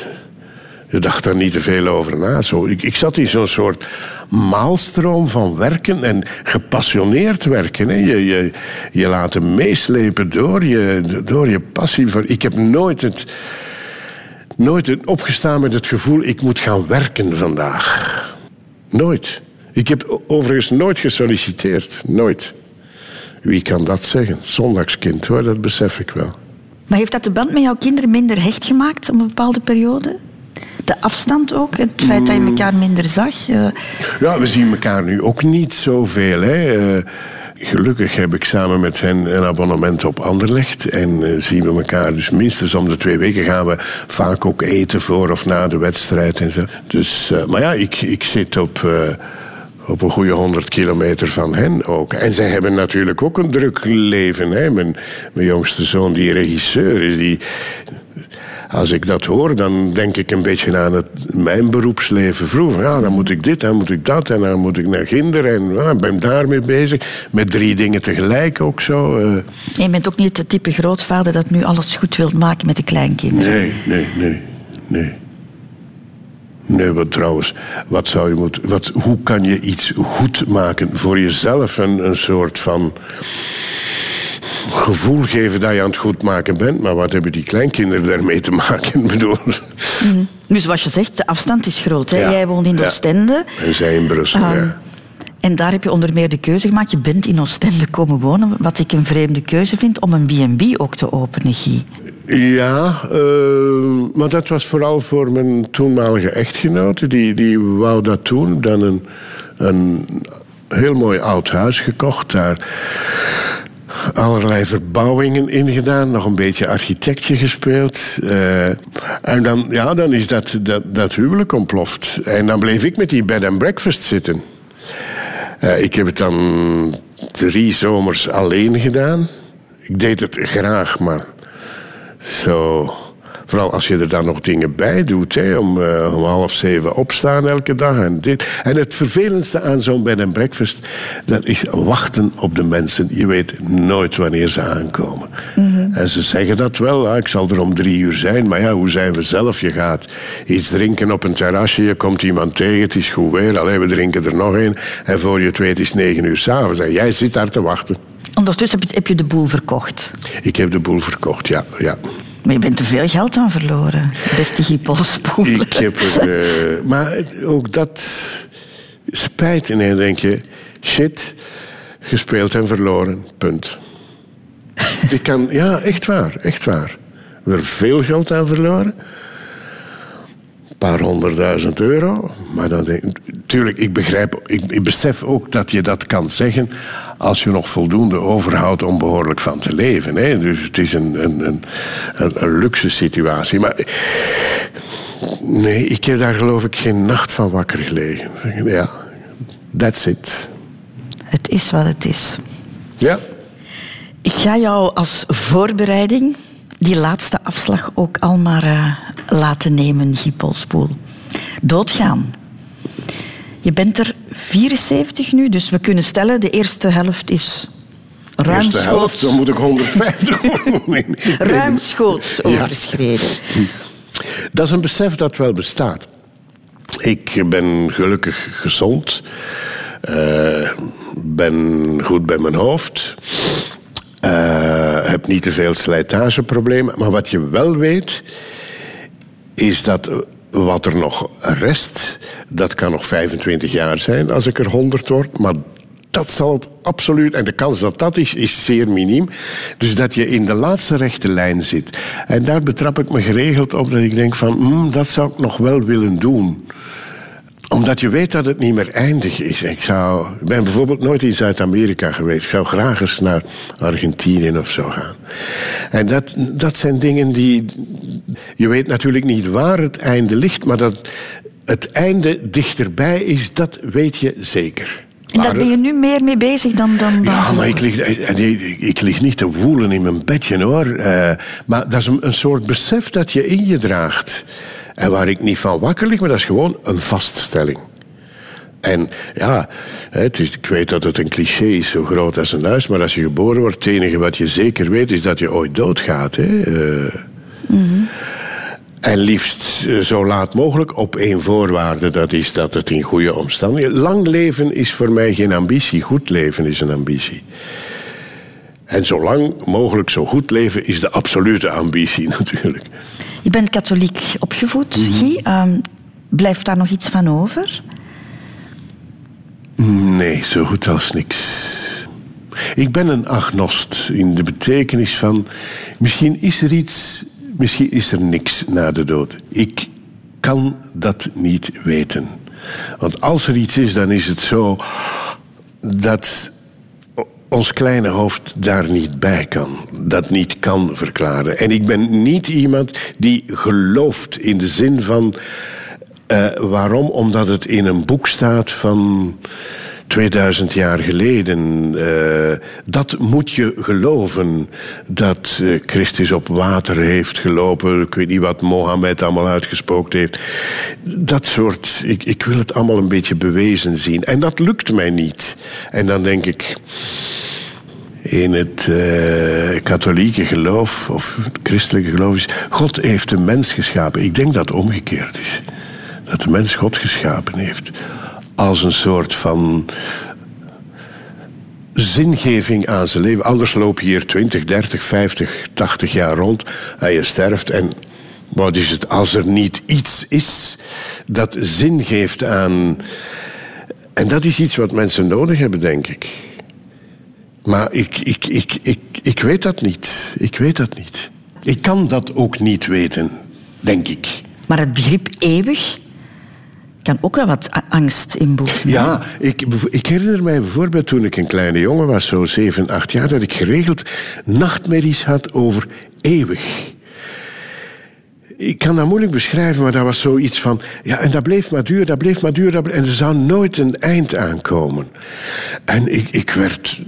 dacht daar niet te veel over na. Zo, ik, ik zat in zo'n soort maalstroom van werken en gepassioneerd werken. Hè. Je, je, je laten meeslepen door je, door je passie. Ik heb nooit het, nooit opgestaan met het gevoel... ik moet gaan werken vandaag. Nooit. Ik heb overigens nooit gesolliciteerd. Nooit. Wie kan dat zeggen? Zondagskind hoor, dat besef ik wel. Maar heeft dat de band met jouw kinderen minder hecht gemaakt op een bepaalde periode? De afstand ook? Het feit dat je elkaar minder zag? Uh... Ja, we zien elkaar nu ook niet zoveel. Hè. Uh, gelukkig heb ik samen met hen een abonnement op Anderlecht. En uh, zien we elkaar dus minstens om de twee weken gaan we vaak ook eten voor of na de wedstrijd en zo. Dus, maar ja, ik, ik zit op op een goede 100 kilometer van hen ook. En zij hebben natuurlijk ook een druk leven. Hè. Mijn, mijn jongste zoon, die regisseur is, die, als ik dat hoor, dan denk ik een beetje aan het, mijn beroepsleven vroeger. Ja, dan moet ik dit, dan moet ik dat en dan moet ik naar kinderen. En ja, ben daarmee bezig. Met drie dingen tegelijk ook zo. Uh. Je bent ook niet het type grootvader dat nu alles goed wilt maken met de kleinkinderen. Nee, nee, nee, nee. Nee, wat trouwens, wat zou je moeten, wat, hoe kan je iets goed maken voor jezelf? Een, een soort van gevoel geven dat je aan het goed maken bent. Maar wat hebben die kleinkinderen daarmee te maken? bedoel. Mm. Dus zoals je zegt, de afstand is groot. Hè? Jij woont in Oostende. En zij in Brussel, uh, ja. En daar heb je onder meer de keuze gemaakt. Je bent in Oostende komen wonen. Wat ik een vreemde keuze vind om een B&B ook te openen, Guy. Ja, uh, maar dat was vooral voor mijn toenmalige echtgenote. Die, die wou dat doen. Dan een, een heel mooi oud huis gekocht daar allerlei verbouwingen ingedaan, nog een beetje architectje gespeeld. Uh, en dan, ja, dan is dat, dat, dat huwelijk ontploft. En dan bleef ik met die bed and breakfast zitten. Uh, ik heb het dan drie zomers alleen gedaan. Ik deed het graag, maar zo. Vooral als je er dan nog dingen bij doet. Hè, om, uh, om half zeven opstaan elke dag. En, dit. en het vervelendste aan zo'n bed and breakfast... dat is wachten op de mensen. Je weet nooit wanneer ze aankomen. Mm-hmm. En ze zeggen dat wel. ik zal er om drie uur zijn. Maar ja, hoe zijn we zelf? Je gaat iets drinken op een terrasje. Je komt iemand tegen. Het is goed weer. Alleen we drinken er nog een. En voor je het weet is negen uur s'avonds. En jij zit daar te wachten. Ondertussen heb je de boel verkocht. Ik heb de boel verkocht, ja. ja. Maar je bent te veel geld aan verloren, beste. Ik heb er... Uh, maar ook dat spijt. En dan denk je, shit, gespeeld en verloren, punt. ik kan... Ja, echt waar, echt waar. We hebben veel geld aan verloren paar honderdduizend euro. Maar dan denk ik, tuurlijk, ik begrijp, ik, ik, besef ook dat je dat kan zeggen als je nog voldoende overhoudt om behoorlijk van te leven. Hè? Dus het is een, een, een, een, luxe situatie. Maar nee, ik heb daar geloof ik geen nacht van wakker gelegen. Ja, that's it. Het is wat het is. Ja. Ik ga jou als voorbereiding die laatste afslag ook al maar uh, laten nemen, Giepelspoel. Doodgaan. Je bent er 74 nu, dus we kunnen stellen, de eerste helft is ruimschoots... De eerste helft, dan moet ik 150 Ruimschoots overschreden. Ja. Dat is een besef dat wel bestaat. Ik ben gelukkig gezond. Uh, ben goed bij mijn hoofd. Uh, heb niet te veel slijtageproblemen. Maar wat je wel weet, is dat wat er nog rest, dat kan nog 25 jaar zijn als ik er 100 word. Maar dat zal het absoluut. En de kans dat dat is, is zeer miniem. Dus dat je in de laatste rechte lijn zit. En daar betrap ik me geregeld op dat ik denk van, hmm, dat zou ik nog wel willen doen omdat je weet dat het niet meer eindig is. Ik, zou, ik ben bijvoorbeeld nooit in Zuid-Amerika geweest. Ik zou graag eens naar Argentinië of zo gaan. En dat, dat zijn dingen die. Je weet natuurlijk niet waar het einde ligt, maar dat het einde dichterbij is, dat weet je zeker. En daar ben je nu meer mee bezig dan... dan, dan ja, maar ik lig, ik, ik lig niet te woelen in mijn bedje, hoor. Uh, maar dat is een, een soort besef dat je in je draagt. En waar ik niet van wakker lig, maar dat is gewoon een vaststelling. En ja, het is, ik weet dat het een cliché is, zo groot als een huis, maar als je geboren wordt, het enige wat je zeker weet is dat je ooit doodgaat. Hè? Uh, En liefst eh, zo laat mogelijk op één voorwaarde, dat is dat het in goede omstandigheden. Lang leven is voor mij geen ambitie, goed leven is een ambitie. En zo lang mogelijk zo goed leven is de absolute ambitie natuurlijk. Je bent katholiek opgevoed, mm Guy. Um, blijft daar nog iets van over? Nee, zo goed als niks. Ik ben een agnost in de betekenis van... misschien is er iets, misschien is er niks na de dood. Ik kan dat niet weten. Want als er iets is, dan is het zo dat ons kleine hoofd daar niet bij kan. Dat niet kan verklaren. En ik ben niet iemand die gelooft in de zin van. Uh, waarom? Omdat het in een boek staat van 2000 jaar geleden. Uh, dat moet je geloven. Dat uh, Christus op water heeft gelopen. Ik weet niet wat Mohammed allemaal uitgesproken heeft. Dat soort. Ik, ik wil het allemaal een beetje bewezen zien. En dat lukt mij niet. En dan denk ik in het uh, katholieke geloof of het christelijke geloof is: God heeft de mens geschapen. Ik denk dat het omgekeerd is. Dat de mens God geschapen heeft als een soort van zingeving aan zijn leven. Anders loop je hier 20, 30, 50, 80 jaar rond en je sterft. En wat is het als er niet iets is dat zin geeft aan. En dat is iets wat mensen nodig hebben, denk ik. Maar ik, ik, ik, ik, ik weet dat niet. Ik weet dat niet. Ik kan dat ook niet weten, denk ik. Maar het begrip eeuwig kan ook wel wat angst inboezen. Ja, ik, ik herinner mij bijvoorbeeld toen ik een kleine jongen was, zo 7, 8 jaar, dat ik geregeld nachtmerries had over eeuwig. Ik kan dat moeilijk beschrijven, maar dat was zoiets van... Ja, en dat bleef maar duur, dat bleef maar duur, en er zou nooit een eind aankomen. En ik, ik werd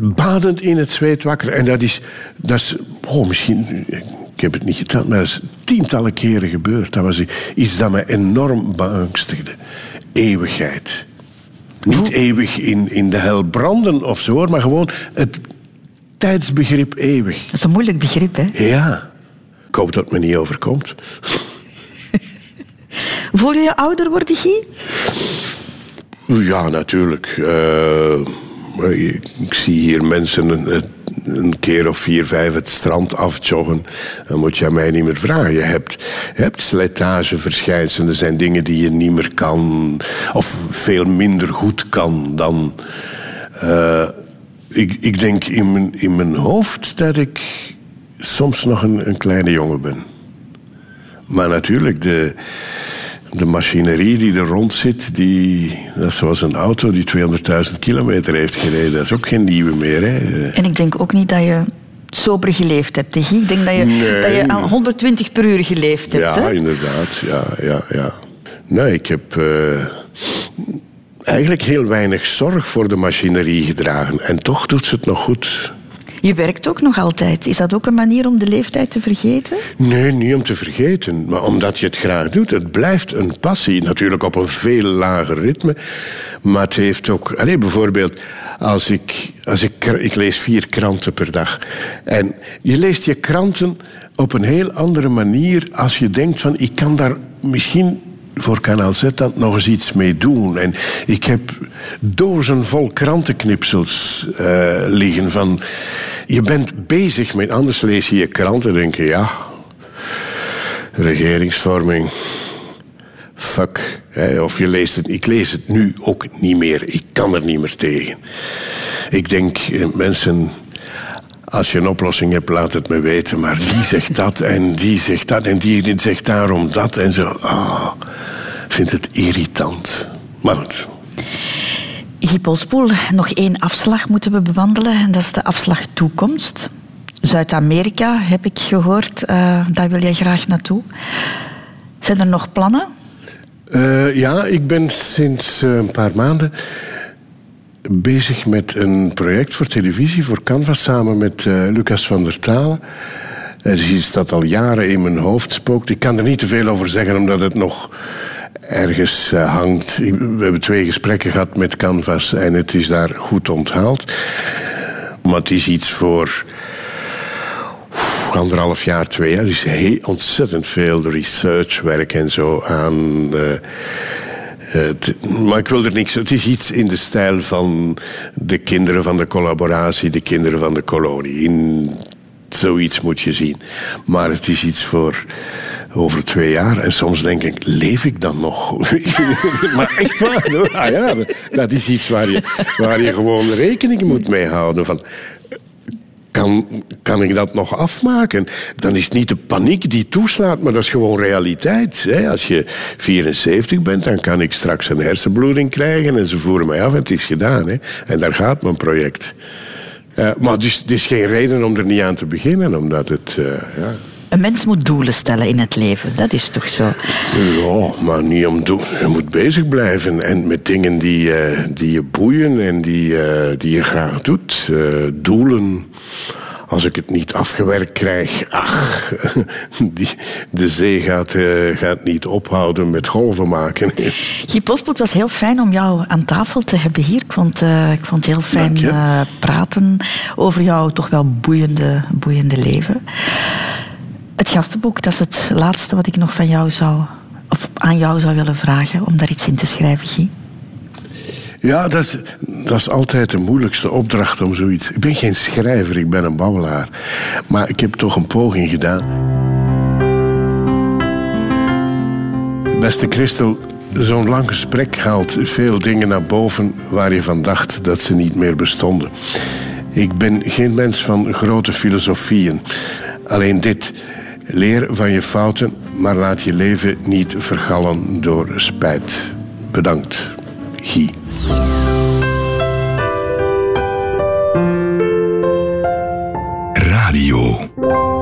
badend in het zweet wakker. En dat is, dat is oh, misschien, heb het niet geteld, maar dat is tientallen keren gebeurd. Dat was iets dat me enorm beangstigde. Eeuwigheid. Niet eeuwig in, in de hel branden of zo, maar gewoon het tijdsbegrip eeuwig. Dat is een moeilijk begrip, hè? Ja. Ik hoop dat het me niet overkomt. Voel je je ouder worden, Guy? Ja, natuurlijk. Uh, ik zie hier mensen een, een, keer of vier, vijf het strand afjoggen. Dan moet je aan mij niet meer vragen. Je hebt, hebt slijtageverschijnselen. Er zijn dingen die je niet meer kan. Of veel minder goed kan dan... Uh, ik, ik denk in mijn, in mijn hoofd dat ik soms nog een, een kleine jongen ben. Maar natuurlijk, de de machinerie die er rond zit, die, dat is zoals een auto die 200.000 kilometer heeft gereden. Dat is ook geen nieuwe meer. Hè. En ik denk ook niet dat je sober geleefd hebt. Ik denk dat je, dat je aan 120 per uur geleefd hebt. Ja, hè? inderdaad. Ja, ja, ja. Nee, ik heb uh, eigenlijk heel weinig zorg voor de machinerie gedragen. En toch doet ze het nog goed. Je werkt ook nog altijd. Is dat ook een manier om de leeftijd te vergeten? Nee, niet om te vergeten, maar omdat je het graag doet. Het blijft een passie, natuurlijk op een veel lager ritme. Maar het heeft ook... Allez, bijvoorbeeld, als ik, als ik... Ik lees vier kranten per dag. En je leest je kranten op een heel andere manier als je denkt van... Ik kan daar misschien voor Kanaal Z dan nog eens iets mee doen. En ik heb dozen vol krantenknipsels uh, liggen van... Je bent bezig met... Anders lees je je kranten en denk je... Ja, regeringsvorming... fuck. Hè, of je leest het, ik lees het nu ook niet meer. Ik kan er niet meer tegen. Ik denk, eh, mensen, als je een oplossing hebt, laat het me weten. Maar die zegt dat en die zegt dat en die zegt daarom dat en zo. Ik vind het irritant. Maar goed. Guy Polspoel, nog één afslag moeten we bewandelen en dat is de afslag toekomst. Zuid-Amerika heb ik gehoord, eh, daar wil jij graag naartoe. Zijn er nog plannen? Eh, ja, ik ben sinds eh, een paar maanden bezig met een project voor televisie, voor Canvas, samen met Lucas van der Talen. Er is iets dat al jaren in mijn hoofd spookt. Ik kan er niet te veel over zeggen, omdat het nog ergens eh, hangt. We hebben twee gesprekken gehad met Canvas en het is daar goed onthaald. Maar het is iets voor anderhalf jaar, twee jaar. Er is heel ontzettend veel researchwerk en zo aan. eh, het- maar ik wil er niks. Het is iets in de stijl van de kinderen van de collaboratie, de kinderen van de kolonie. In zoiets moet je zien. Maar het is iets voor over twee jaar. En soms denk ik, leef ik dan nog? maar echt waar. hoor. Ah ja, dat is iets waar je, waar je gewoon rekening moet mee houden. Van, kan, kan ik dat nog afmaken? Dan is niet de paniek die toeslaat, maar dat is gewoon realiteit. Hè? Als je 74 bent, dan kan ik straks een hersenbloeding krijgen en ze voeren mij af het is gedaan. Hè? En daar gaat mijn project. Eh, maar het is geen reden om er niet aan te beginnen, omdat het... eh, ja. Een mens moet doelen stellen in het leven, dat is toch zo? Ja, maar niet om doen. Je moet bezig blijven en met dingen die, eh, die je boeien en die, eh, die je graag doet. Eh, doelen. Als ik het niet afgewerkt krijg, ach, die, de zee gaat, gaat niet ophouden met golven maken. Guy Polspoel, het was heel fijn om jou aan tafel te hebben hier. Ik vond, ik vond het heel fijn je. praten over jouw toch wel boeiende, boeiende leven. Het gastenboek, dat is het laatste wat ik nog van jou zou, of aan jou zou willen vragen, om daar iets in te schrijven, Guy. Ja, dat is, dat is altijd de moeilijkste opdracht om zoiets. Ik ben geen schrijver, ik ben een babbelaar. Maar ik heb toch een poging gedaan. Beste Christel, zo'n lang gesprek haalt veel dingen naar boven waar je van dacht dat ze niet meer bestonden. Ik ben geen mens van grote filosofieën. Alleen dit. Leer van je fouten, maar laat je leven niet vergallen door spijt. Bedankt, Guy. Radio 2.